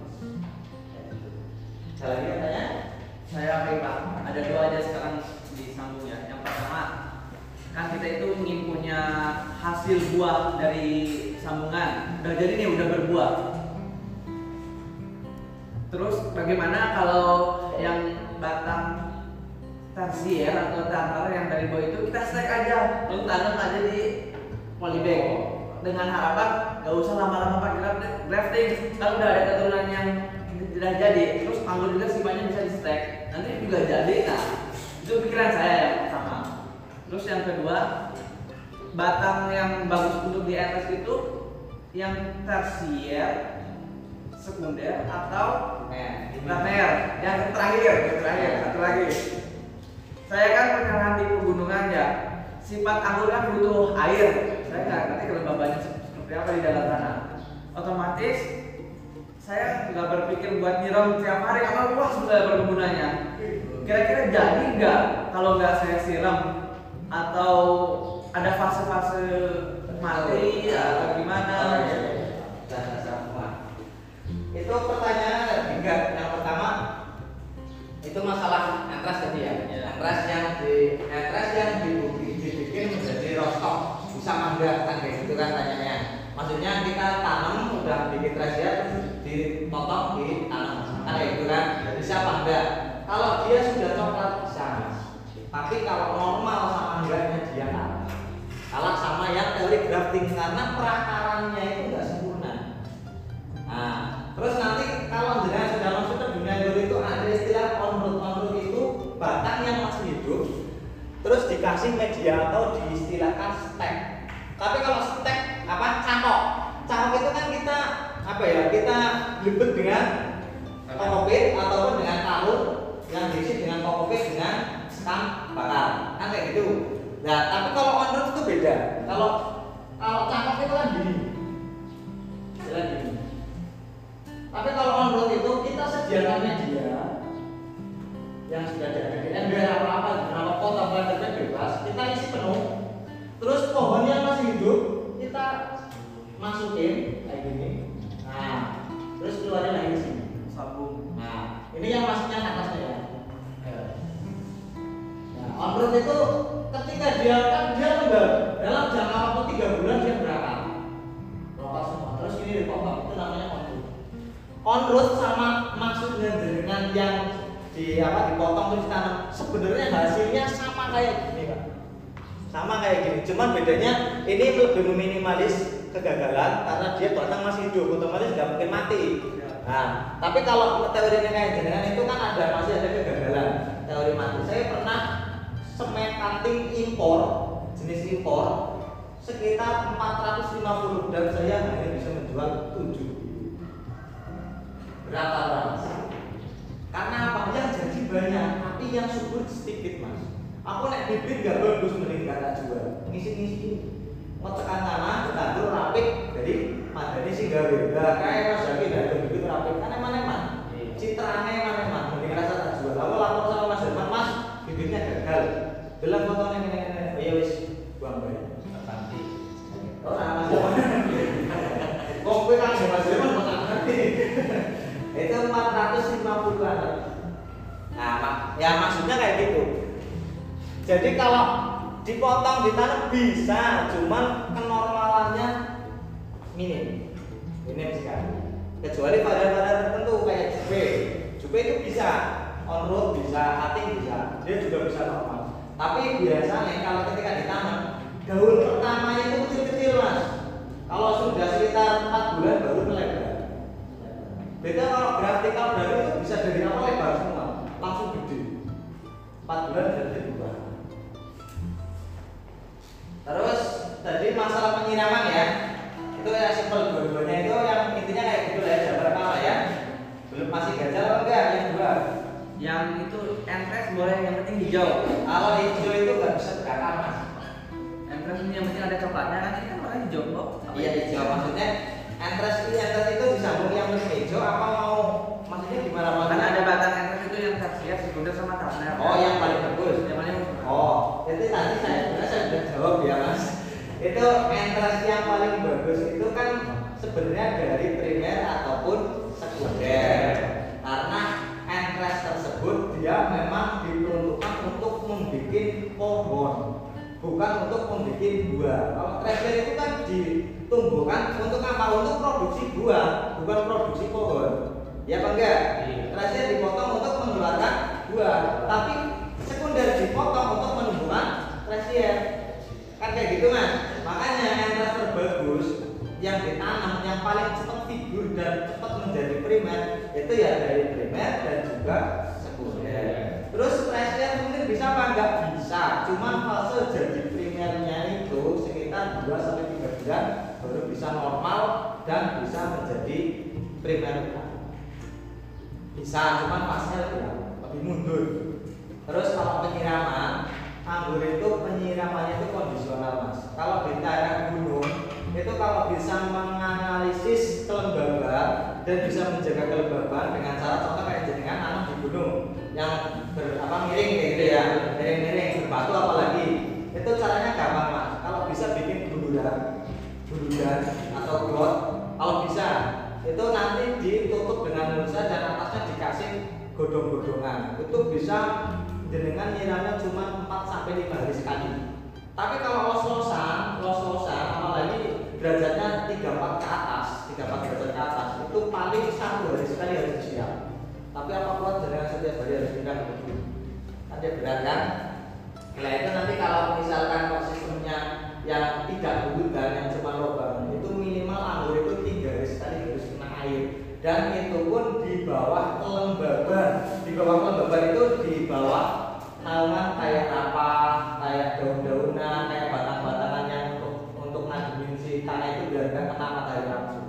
A: Ada lagi yang tanya?
C: Saya oke Pak, ada dua aja sekarang disambung ya. Yang pertama, kan kita itu ingin punya hasil buah dari sambungan. Udah jadi nih, udah berbuah. Terus bagaimana kalau yang batang tersier atau tantar yang dari bawah itu kita stack aja, lalu tanam aja di polybag dengan harapan nggak usah lama-lama pakai graft- grafting. Kalau udah ada keturunan yang tidak jadi, terus anggur juga sibanya bisa di stack, nanti juga jadi. Nah, itu pikiran saya yang pertama. Terus yang kedua, batang yang bagus untuk di atas itu yang tersier, sekunder atau. Planer, yang terakhir, yang terakhir, satu lagi. Saya kan penyerahan di pegunungan ya. Sifat anggur kan butuh air. Saya nggak ngerti kelembabannya seperti apa di dalam tanah. Otomatis saya nggak berpikir buat nyiram tiap hari karena luas sudah perkebunannya. Kira-kira jadi nggak kalau nggak saya siram atau ada fase-fase mati atau gimana?
A: Oh, iya, iya. Sudah, sudah semua. Itu pertanyaan ada tiga. Yang pertama itu masalah antras tadi ya.
C: Iya.
A: Antras yang di antras yang dibikin, dibikin menjadi rostok bisa mangga kan kayak gitu kan tanyanya. Maksudnya kita tanam udah bikin trasia terus dipotong di tanam kan kayak gitu kan. Bisa apa enggak? Kalau dia sudah coklat bisa. Tapi kalau normal sama enggaknya dia kalah. Kalah sama yang teori grafting karena perakarannya itu terus nanti kalau jenengan sudah masuk ke dunia guru itu ada istilah on road itu batang yang masih hidup terus dikasih media atau diistilahkan stek. Tapi kalau stek apa cangkok? Cangkok itu kan kita apa ya? Kita libet dengan kokopit ataupun dengan karung yang diisi dengan kokopit dengan stam bakar kan kayak gitu. Nah, tapi kalau on road itu beda. Kalau kalau cangkok itu kan gini. Jalan gini. Tapi kalau on road itu kita sediakan media yang sudah ada di ember apa apa berapa pot apa sebenarnya hasilnya sama kayak gini pak. Sama kayak gini, cuman bedanya ini lebih meminimalis kegagalan karena dia batang masih hidup, otomatis nggak mungkin mati. Nah, tapi kalau teori kayak jenengan itu kan ada masih ada kegagalan teori mati. Saya pernah semen cutting impor jenis impor sekitar 450 dan saya hanya bisa menjual 7 berapa mas? Karena apa? Yang jadi banyak, tapi yang subur sedikit mas. Aku naik bibit gak bagus mending gak tak jual. Ngisi-ngisi mau tekan tanah, ditandur rapik, jadi madani sih gawe. Gak kayak mas Zaki gak ada bibit rapik, kan emang emang. Citranya emang emang, mending rasa tak jual. Aku lapor sama mas Herman, mas bibitnya gagal. Bilang fotonya ini, ini, ini. Oh, ya wis, buang bae.
B: Tertanti.
A: Oh, sama mas Herman. Kok kowe kan mas Herman ngerti. Itu 450 an. Nah, ya maksudnya kayak gitu. Jadi kalau dipotong ditanam bisa, cuman kenormalannya minim. Minim sekali. Kecuali pada-pada tertentu kayak jupe. Jupe itu bisa on road bisa, cutting bisa, dia juga bisa normal. Tapi biasanya kalau ketika ditanam, daun pertamanya itu kecil-kecil mas. Kalau sudah sekitar 4 bulan baru melebar. Beda kalau vertikal dari itu bisa dari awal lebar semua, langsung gede. 4 bulan sudah jadi buah. Terus tadi masalah penyiraman ya, itu ya simpel dua-duanya itu yang intinya kayak gitu lah ya, jabar kalah ya. Belum masih gajah atau enggak yang dua.
C: Yang itu entres boleh yang penting hijau.
A: Kalau hijau itu nggak bisa berakar mas.
C: Entres ini yang penting ada coklatnya kan ini kan warna hijau kok.
A: Iya hijau maksudnya entres ini entres itu disambung yang penting hijau apa mau maksudnya gimana?
C: Karena ada batang entres sekunder sama tarner.
A: Oh yang paling bagus.
C: Yang paling.
A: Oh, jadi tadi saya sebenarnya saya sudah jawab ya mas. Itu entres yang paling bagus itu kan sebenarnya dari primer ataupun sekunder. Karena entres tersebut dia memang diperuntukkan untuk membuat pohon, bukan untuk membuat buah. Kalau treasure itu kan ditumbuhkan untuk apa? Untuk produksi buah, bukan produksi pohon. Ya apa enggak?
B: Iya.
A: Terasier dipotong untuk mengeluarkan buah, tapi sekunder dipotong untuk menumbuhkan terasier. Kan kayak gitu mas. Makanya entres terbagus yang ditanam yang paling cepat figur dan cepat menjadi primer itu ya dari primer dan juga sekunder. Terus terasier mungkin bisa apa enggak bisa, cuman fase jadi primernya itu sekitar 2 sampai 3 bulan baru bisa normal dan bisa menjadi primer bisa cuman lebih lama, lebih mundur. Terus kalau penyiraman anggur itu penyiramannya itu kondisional mas. Kalau di daerah gunung itu kalau bisa menganalisis kelembaban dan bisa menjaga kelembaban dengan cara contoh kayak jenengan tanam di gunung yang ber, apa miring kayak gitu ya miring-miring berbatu apalagi. Itu caranya gampang mas. Kalau bisa bikin buluran buluran atau got kalau bisa itu nanti itu bisa jenengan nyiramnya cuma 4 sampai 5 hari sekali. Tapi kalau los-losan los-losan apalagi derajatnya 34 ke atas 34 derajat ke atas itu paling satu hari sekali harus disiram tapi apa kuat jenengan setiap hari harus nyiram begitu dia berat kan? Nah itu nanti kalau misalkan sistemnya yang tidak bulutan yang cuma lubang itu minimal anggur itu tiga hari sekali harus kena air. Dan itu pun di bawah kelembaban bawah kelembaban itu di bawah naungan kayak apa kayak daun-daunan kayak batang-batangan yang untuk untuk ngademin si tanah itu biar nggak kena matahari langsung.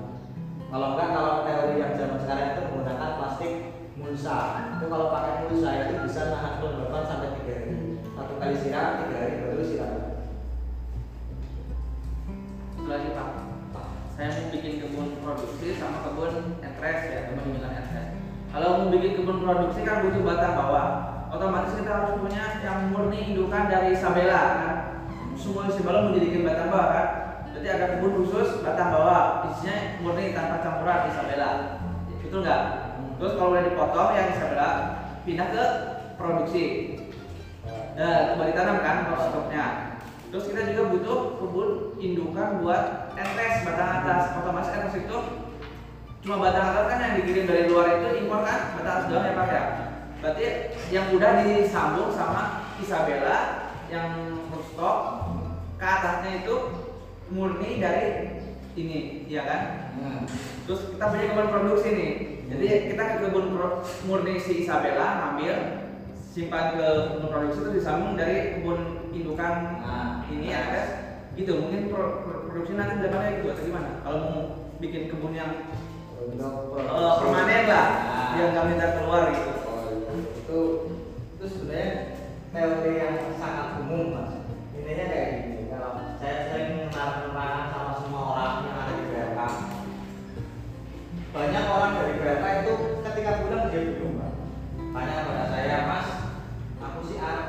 A: Kalau enggak kalau teori yang zaman sekarang itu menggunakan plastik mulsa. Itu kalau pakai mulsa itu bisa nahan kelembaban sampai tiga hari. Satu kali siram tiga hari baru siram.
C: Lagi pak. Saya mau bikin kebun produksi sama kebun entres ya kebun entres kalau mau bikin kebun produksi kan butuh batang bawah. Otomatis kita harus punya yang murni indukan dari Isabella kan? Semua Isabella mau dijadikan batang bawah kan? Berarti ada kebun khusus batang bawah. Isinya murni tanpa campuran Isabella betul nggak? Terus kalau udah dipotong yang Isabella pindah ke produksi. Nah, kembali tanam kan stoknya. Terus kita juga butuh kebun indukan buat entes batang atas. Otomatis entes itu cuma batang atas kan yang dikirim dari luar itu impor kan batang atas doang ya pak ya. Berarti yang udah disambung sama Isabella yang stok ke atasnya itu murni dari ini, ya kan? Terus kita punya kebun produksi nih. Jadi kita ke kebun murni si Isabella ngambil simpan ke kebun produksi itu disambung dari kebun indukan
A: Nah,
C: ini ada gitu mungkin pro- pro- produksi nanti depannya gitu atau gimana kalau mau bikin kebun yang eh, permanen lah
A: Nah.
C: yang nggak minta keluar gitu
A: Oh, iya. itu itu sebenarnya teori yang sangat umum mas intinya kayak gini kalau saya sering menerang sama semua orang yang ada di BRK banyak orang dari BRK itu ketika pulang dia bingung Pak. tanya pada saya mas aku sih ah,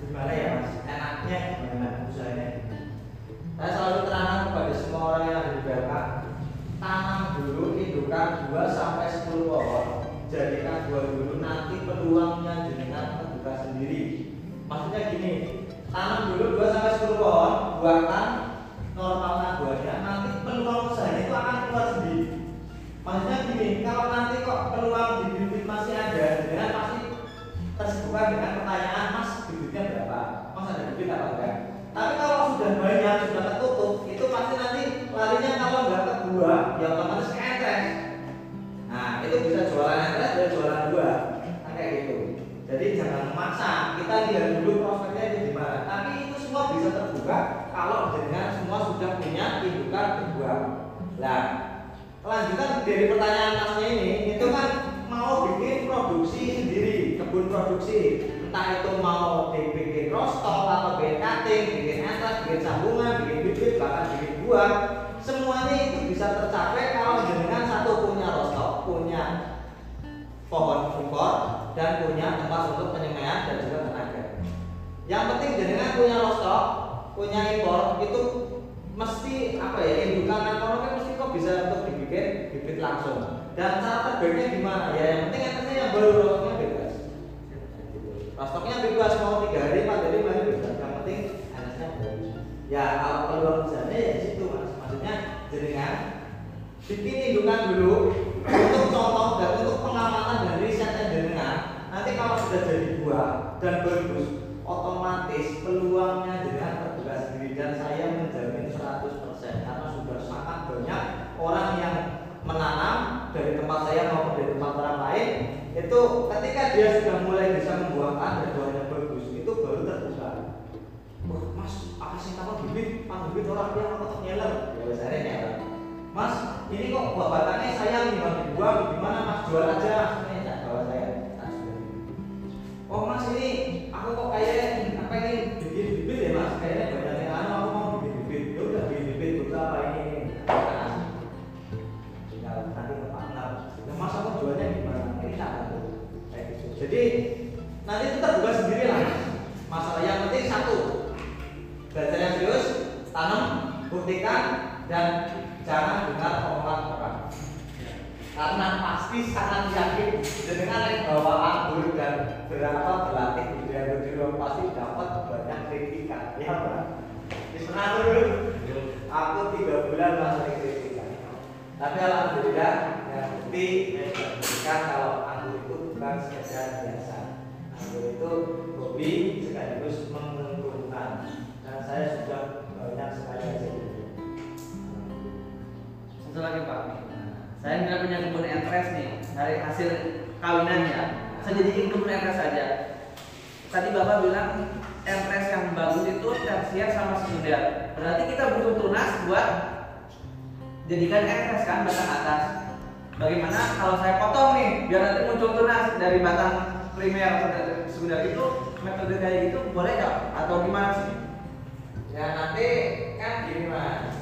A: gimana ya mas enaknya gimana usahanya saya selalu terangkan kepada semua orang yang ada di BRK tanam dulu indukan 2 sampai 10 pohon jadikan buah dulu nanti peluangnya jenengan terbuka sendiri. Maksudnya gini tanam dulu 2 sampai 10 pohon buahkan normalkan buahnya nanti peluang usahanya itu akan keluar sendiri. Maksudnya gini kalau nanti kok peluang di bibit masih ada jenengan pasti tersibukkan dengan pertanyaan mas bibitnya berapa? Mas ada bibit apa enggak? Tapi kalau sudah banyak sudah tertutup itu pasti nanti larinya kalau nggak buah ya otomatis entres nah itu bisa jualan entres dan jualan buah kan kayak gitu. Jadi jangan memaksa. Kita lihat dulu prospeknya itu gimana. Tapi itu semua bisa terbuka kalau dengan semua sudah punya indukan buah nah kelanjutan dari pertanyaan masnya ini itu kan mau bikin produksi sendiri kebun produksi. Entah itu mau dibikin rostok atau bikin cutting bikin entres bikin sambungan bikin bibit bahkan bikin buah. Semuanya bisa tercapai kalau jenengan satu punya rostok punya pohon impor dan punya tempat untuk penyemaian dan juga tenaga. Yang penting jenengan punya rostok punya impor itu mesti apa ya indukan ekonomi mesti kok bisa untuk dibikin bibit langsung. Dan cara terbaiknya gimana? Ya yang penting entasnya yang baru rostoknya bebas. Rostoknya bebas mau tiga hari empat hari lima hari bebas. Yang penting entasnya baru ya kalau peluang misalnya ya di situ mas maksudnya jenengan bikin indukan dulu untuk contoh dan untuk pengalaman kalau sudah jadi buah dan bagus, otomatis peluangnya dengan terbuka sendiri dan saya menjamin 100% karena sudah sangat banyak orang yang menanam dari tempat saya maupun dari tempat orang lain. Itu ketika dia sudah mulai bisa membuahkan dan buahnya bagus itu baru terbuka. Mas apa sih apa bibit? Pak bibit? Orang dia apa nyeler? Ya saya nyeler mas ini kok buah batangnya sayang gimana dibuang gimana mas? Jual aja mas. Ini saya. Oh mas ini aku kok kayaknya apa ini? Bikin bibit ya mas? Kayaknya banyak yang anu aku mau bikin bibit ya udah bikin bibit beberapa ini? Ini tinggal nanti ke partner ya mas aku jualnya gimana ini tak gitu. Jadi nanti itu terbuka sendiri lah Mas. masalah yang penting satu belajar yang serius tanam buktikan dan jangan dengar omongan orang karena pasti sangat yakin dengan yang bawa anggur dan berapa berlatih di di rumah pasti dapat banyak kritikan. Ya Pak. Di pernah dulu. Aku tiga bulan masa kritikan. Tapi alhamdulillah yang bukti membuktikan kalau anggur itu bukan sekedar biasa. Anggur itu hobi sekaligus menguntungkan dan saya sudah banyak sekali
C: Satu lagi Pak. Saya nggak punya kebun entres nih dari hasil kawinannya. Saya jadiin kebun entres saja. Tadi Bapak bilang entres yang bagus itu tersier sama sekunder. Berarti kita butuh tunas buat jadikan entres kan batang atas. Bagaimana kalau saya potong nih biar nanti muncul tunas dari batang primer sekunder itu metode kayak gitu boleh nggak atau gimana sih?
A: Ya nanti kan gini mas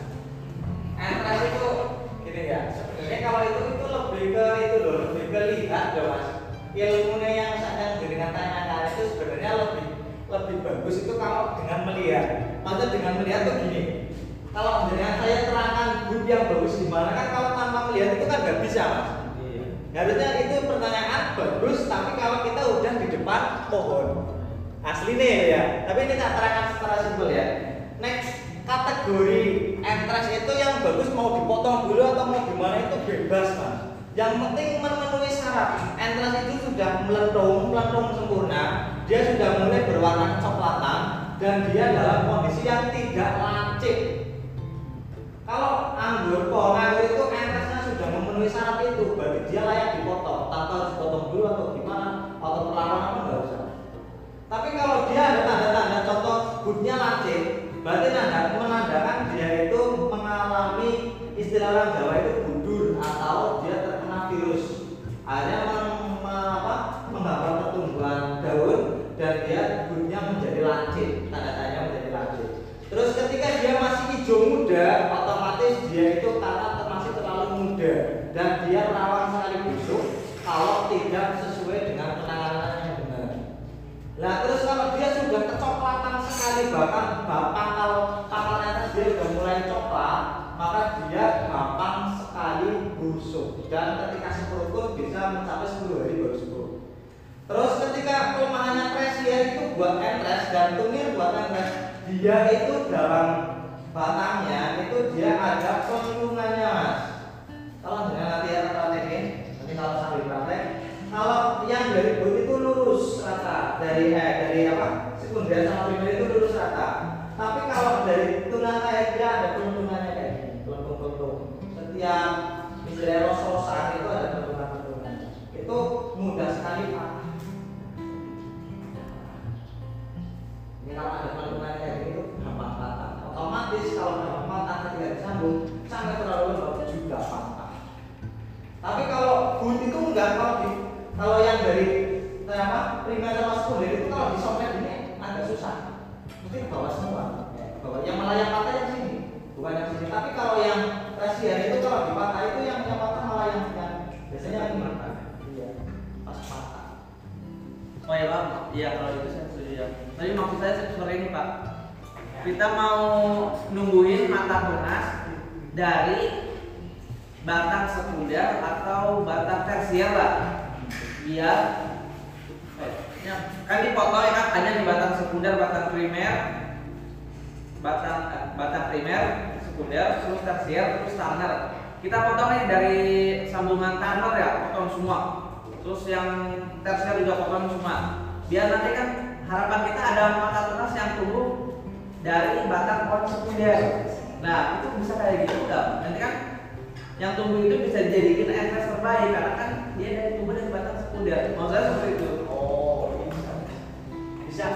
A: Entres itu gini ya Sebenarnya kalau itu itu lebih ke itu loh Lebih ke lihat loh mas. Ilmunya yang saya dengan tanyakan itu sebenarnya lebih lebih bagus itu kalau dengan melihat. Maksudnya dengan melihat tuh gini Kalau dengan saya terangkan bud yang bagus gimana kan kalau tanpa melihat itu kan nggak bisa mas. Harusnya itu pertanyaan bagus tapi kalau kita udah di depan pohon. Asli nih ya tapi ini tak terangkan secara simpel ya kategori entres itu yang bagus mau dipotong dulu atau mau gimana itu bebas mas. Yang penting memenuhi syarat. Entres itu sudah melentung melentung sempurna dia sudah mulai berwarna kecoklatan dan dia dalam kondisi yang tidak lancip. Kalau anggur pohon anggur itu entresnya sudah memenuhi syarat itu berarti dia layak berarti nanda menandakan dia itu mengalami istilah orang Jawa itu budur atau dia terkena virus. Akhirnya meng, me- apa, pertumbuhan daun dan dia budnya menjadi lancip, tanda-tandanya menjadi lancip. Terus ketika dia masih hijau muda, otomatis dia itu karena masih terlalu muda dan dia rawan sekali busuk kalau tidak sesuai dengan penanganan yang benar. Nah terus kalau sekali bahkan pangkal pangkalnya dia sudah mulai coklat, maka dia gampang sekali busuk. Dan ketika seperukur bisa mencapai 10 hari baru surut. Terus ketika kelemahannya presian itu buat entres dan tumir buat entres, dia itu dalam batangnya itu dia ada pelindungannya mas. Kalau dengan nanti ya praktek ini, nanti kalau sambil praktek, kalau yang dari bot itu lurus rata. Dari eh dari apa? Sekunder sama primer itu lurus rata. Tapi kalau dari tulang kayak dia ada pelindungannya kayak gini, pelindung-pelindung. Setiap misalnya ros-rosan itu ada pelindungan-pelindungan. Itu mudah sekali pak. Ini kalau ada pelindungan kayak gini itu gampang patah. Otomatis kalau gampang patah ketika disambung sampai terlalu lembab juga patah. Tapi kalau boot itu enggak kalau di kalau yang dari eh, apa primer sekunder itu kalau disopet ini agak susah. Mesti ke bawah semua. Ya, ke bawah. Yang malah yang patah yang sini, bukan yang sini. Tapi kalau yang rasian itu kalau dipatah itu yang yang patah malah yang, yang biasanya yang patah. Iya, pas patah.
C: Oh ya Pak, iya kalau itu saya setuju ya. Tapi maksud saya seperti ini Pak. Kita mau nungguin mata tunas dari batang sekunder atau batang tersier lah. Biar eh, ya, kan dipotong ya kan ada di batang sekunder, batang primer, batang eh, batang primer, sekunder, terus tersier, terus tanner. Kita potong nih dari sambungan tanner ya, potong semua. Terus yang tersier juga potong semua. Biar nanti kan harapan kita ada mata tunas yang tumbuh dari batang pohon sekunder. Nah itu bisa kayak gitu udah. Nanti kan yang tumbuh itu bisa dijadikan entres terbaik karena kan dia dari tumbuh dari batang sekunder. mau saya seperti itu.
A: Oh bisa. Bisa.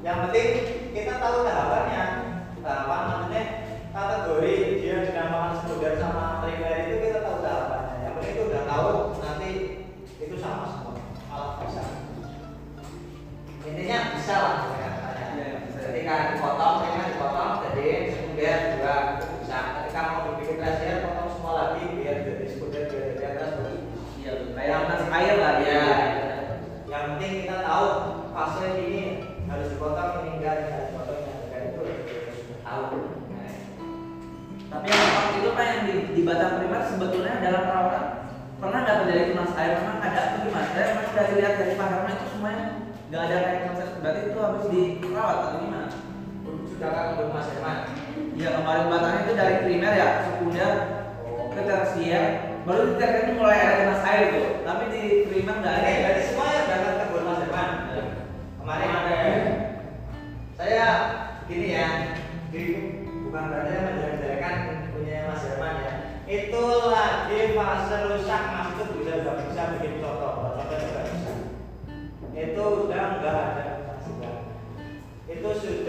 A: Yang penting kita tahu tahapannya. Tahapan maksudnya kategori dia dinamakan sekunder sama primer itu kita tahu tahapannya. Yang penting itu udah tahu nanti itu sama semua. kalau bisa. Intinya bisa lah ya.
C: Iya,
A: Ketika dipotong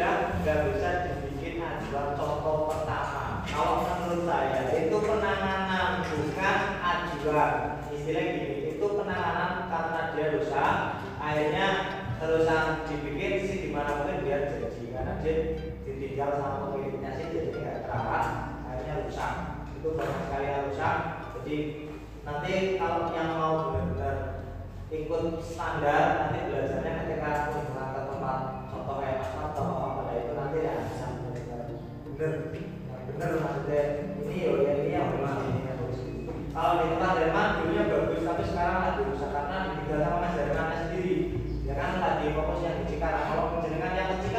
A: sudah
C: nggak
A: bisa dibikin aduan contoh pertama. Kalau menurut saya itu penanganan bukan aduan istilah gini itu penanganan karena dia rusak akhirnya terusan dibikin sih gimana mungkin dia jadi. Karena dia ditinggal sama pemiliknya sih jadi nggak terawat akhirnya rusak. Itu banyak sekali yang rusak. Jadi nanti kalau yang mau belajar ikut standar nanti belajarnya ketika menggunakan tempat contoh kayak atau bener. Nah, bener maksudnya. Ini ya, ya ini yang bagus ini yang bagus kalau di tempat Jerman dulunya bagus tapi sekarang lagi rusak karena ditinggal sama Mas Jerman sendiri. Ya kan lagi fokusnya di Cikarang. Kalau penjenengan yang kecil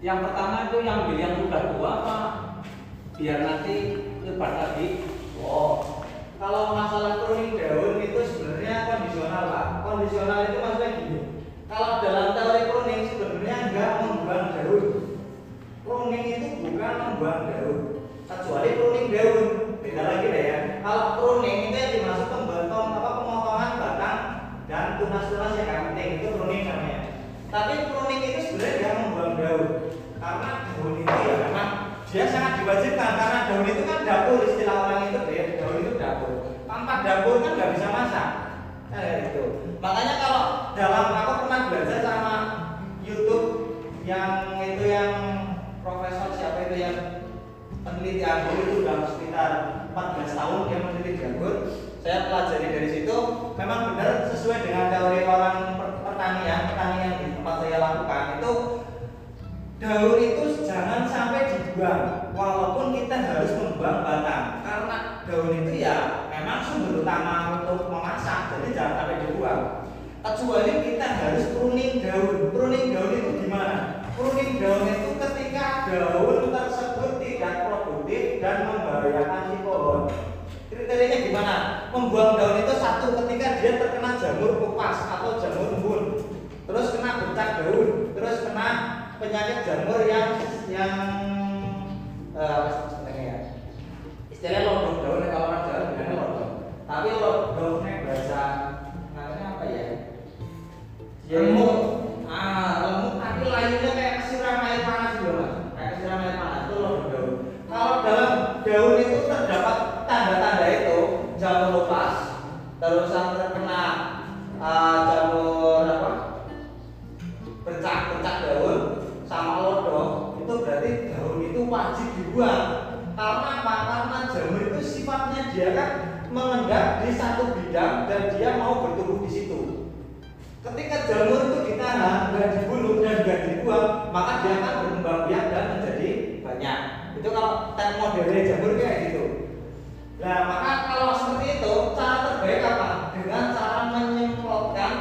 B: yang pertama itu yang ambil yang udah tua apa biar nanti lebat lagi
A: Oh, kalau masalah pruning daun itu sebenarnya kondisional pak. Kondisional itu maksudnya gini. Kalau dalam teori pruning sebenarnya nggak membuang daun. Pruning itu bukan membuang daun, kecuali pruning daun. Beda lagi deh ya. Kalau pruning itu yang dimaksud pembotong apa pemotongan batang dan tunas-tunas yang penting itu pruning namanya. Tapi pruning itu sebenarnya nggak membuang daun, karena daun itu ya memang dia sangat diwajibkan karena daun itu kan dapur istilah orang itu deh daun itu dapur. Tanpa dapur kan nggak bisa masak. Eh, itu makanya kalau dalam aku pernah belajar sama YouTube yang itu yang profesor siapa itu yang peneliti anggur itu udah sekitar 14 tahun dia meneliti anggur saya pelajari dari situ. Memang benar sesuai dengan teori orang per- pertanian pertanian di tempat saya lakukan itu daun itu dibuang walaupun kita harus membuang batang karena daun itu ya memang sumber utama untuk memasak jadi jangan sampai dibuang. Kecuali kita harus pruning daun. Pruning daun itu gimana? Pruning daun itu ketika daun tersebut tidak produktif dan membahayakan si pohon. Kriterianya gimana? Membuang daun itu satu ketika dia terkena jamur kupas atau jamur embun terus kena bercak daun terus kena penyakit jamur yang yang apa sih istilahnya ya istilahnya daun kalau orang Jawa bilangnya lodong tapi lodongnya bahasa namanya apa ya? Remuk. Ah remuk. Tapi layunya kayak kesiram air panas gitu mas. Kayak kesiram air panas itu daun kalau dalam daun itu terdapat tanda-tanda itu jamur lepas terus yang terkena eh, jamur apa? Bercak-bercak daun sama lodong itu berarti wajib dibuang karena apa? Karena jamur itu sifatnya dia kan mengendap di satu bidang dan dia mau bertumbuh di situ. Ketika jamur itu ditahan, nggak dibunuh dan nggak dibuang, maka dia akan berkembang biak dan menjadi banyak. Itu kalau tek modelnya jamur kayak gitu. Nah, maka kalau seperti itu, cara terbaik apa? Dengan cara menyemprotkan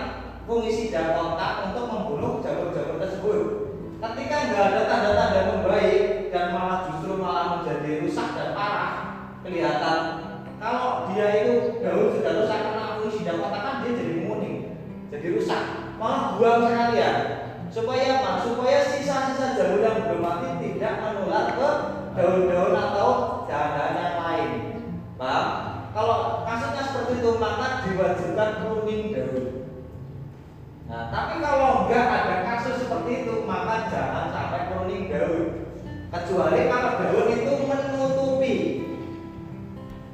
A: fungisida kontak untuk membunuh jamur-jamur tersebut. Ketika nggak ada tanda-tanda kelihatan kalau dia itu daun sudah rusak karena fungisida kontak kan dia jadi menguning, jadi rusak, malah buang sekalian. Supaya apa? Supaya sisa-sisa jamur yang belum mati tidak menular ke daun-daun atau dahan-dahan yang lain. Paham? Kalau kasusnya seperti itu maka diwajibkan pruning daun. Nah, tapi kalau nggak ada kasus seperti itu, maka jangan sampai pruning daun. Kecuali kalau daun itu menutupi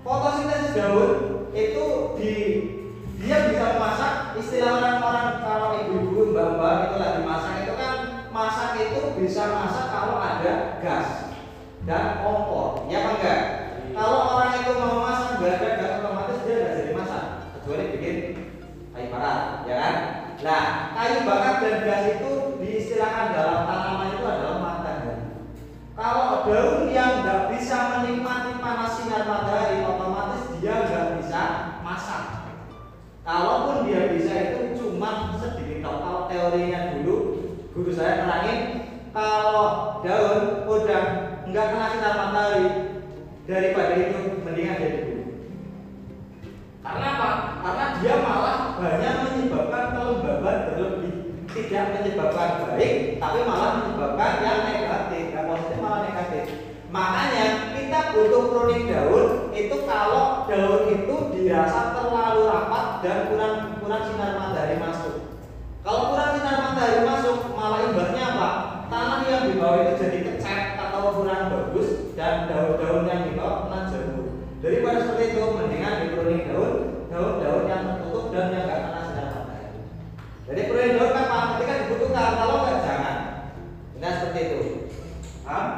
A: fotosintesis daun itu di dia bisa memasak istilah orang-orang kalau ibu-ibu mbak-mbak itu lagi masak itu kan masak itu bisa masak kalau ada gas dan kompor ya apa enggak? Kalau orang itu mau masak nggak ada gas otomatis dia nggak jadi masak kecuali bikin kayu bakar ya kan? Nah kayu bakar dan gas itu diistilahkan dalam tanaman itu adalah matahari kalau daun yang nggak bisa menikmati panas sinar matahari otomatis dia nggak bisa masak kalaupun dia bisa itu cuma sedikit kalau teorinya dulu guru saya nerangin kalau daun udah nggak kena sinar matahari daripada itu mendingan jadi dulu. Karena apa? Karena dia malah banyak menyebabkan kelembaban berlebih. Tidak menyebabkan baik tapi malah menyebabkan yang negatif. Yang positif malah negatif. Makanya kita butuh pruning daun itu kalau daun itu dirasa terlalu rapat dan kurang kurang sinar matahari masuk. Kalau kurang sinar matahari masuk malah imbasnya apa? Tanah yang di bawah itu jadi kecet atau kurang bagus dan daun-daun yang di bawah kena jamur. Daripada seperti itu mendingan di pruning daun daun-daun yang tertutup dan yang nggak kena sinar matahari. Jadi pruning daun kan Pak, ketika dibutuhkan. Kalau nggak jangan. Nah seperti itu. Paham?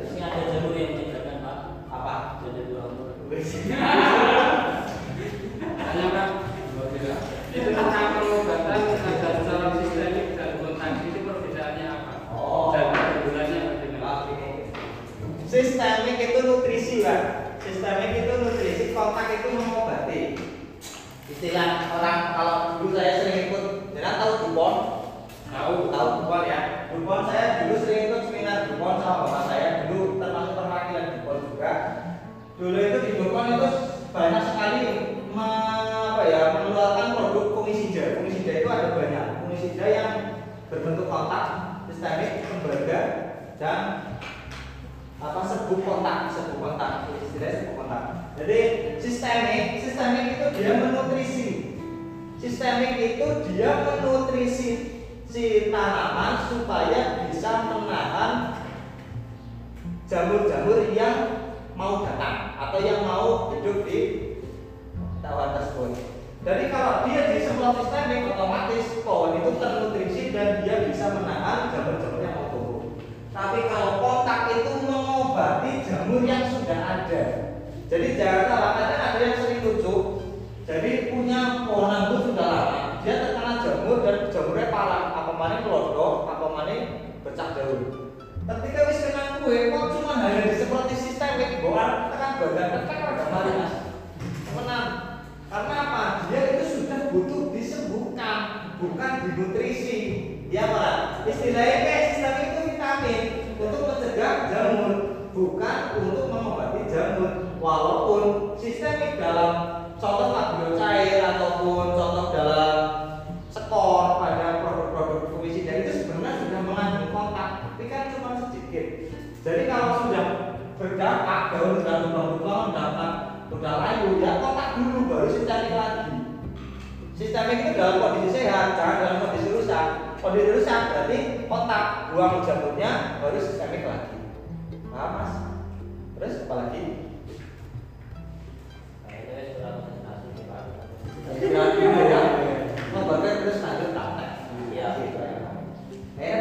D: Ini ada jalur yang membedakan Pak.
A: apa?
D: Jadi dua umur.
C: Hanya kan itu tentang pengobatan ada secara sistemik dan kontak itu perbedaannya apa?
A: Oh.
C: Dan perbedaannya bagaimana?
A: Maaf ini. Sistemik itu nutrisi kan. Sistemik itu nutrisi, kontak itu mengobati. Istilah orang kalau dulu saya sering ikut, jangan tahu Dupont?
E: Tahu.
A: Tahu Dupont ya? Dupont saya dulu sering ikut seminar Dupont sama bapak saya dulu termasuk perwakilan Dupont juga. Dulu itu di Dupont itu banyak sekali me- apa ya mengeluarkan produk fungisida. Fungisida itu ada banyak. Fungisida yang berbentuk kotak, sistemik, tembaga, dan apa serbuk kontak, serbuk kontak, istilahnya serbuk kontak. Jadi sistemik, sistemik itu dia menutrisi. Sistemik itu dia menutrisi si tanaman supaya bisa menahan jamur-jamur yang mau datang atau yang mau hidup di tawar tersebut. Jadi kalau dia disemprot sistemik otomatis pohon itu ternutrisi dan dia bisa menahan jamur-jamur yang mau tumbuh. Tapi kalau kontak itu mengobati jamur yang. Jadi jangan salah, kadang ada yang sering lucu. Jadi punya pohon anggur sudah lama, dia terkena jamur dan jamurnya parah. Apa mana kelodok, apa mana bercak daun. Ketika wis kena kue, kok cuma hanya disemproti sistemik, bukan tekan badan tekan ada mari mas. Tenang. Karena apa? Dia itu sudah butuh disembuhkan, bukan dinutrisi. Ya Pak. Istilahnya kayak sistem itu vitamin untuk mencegah jamur, bukan untuk mengobati jamur. Walaupun sistemik dalam contoh labio cair ataupun contoh dalam skor pada produk-produk fungisida itu sebenarnya sudah mengandung kontak, tapi kan cuma sedikit. Jadi kalau sudah berdampak, daun sudah lubang-lubang, dampak udah layu, ya kontak dulu baru sistemik lagi. Sistemik itu dalam kondisi sehat, jangan dalam kondisi rusak. Kondisi rusak berarti kontak, buang jamurnya, baru sistemik lagi. Paham mas? Terus apa Kira-kira ya.
D: Iya.
A: Gitu ya. Ya.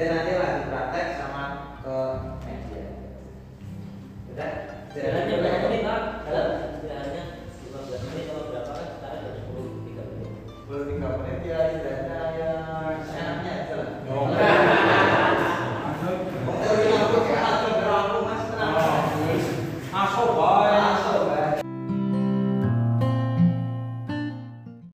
A: Nanti lanjut praktek sama ke
D: berapa menit Pak? Jalannya 15 menit kalau berapa kan sekarang udah 10 3 menit.
A: Belum tiga menit ya istilahnya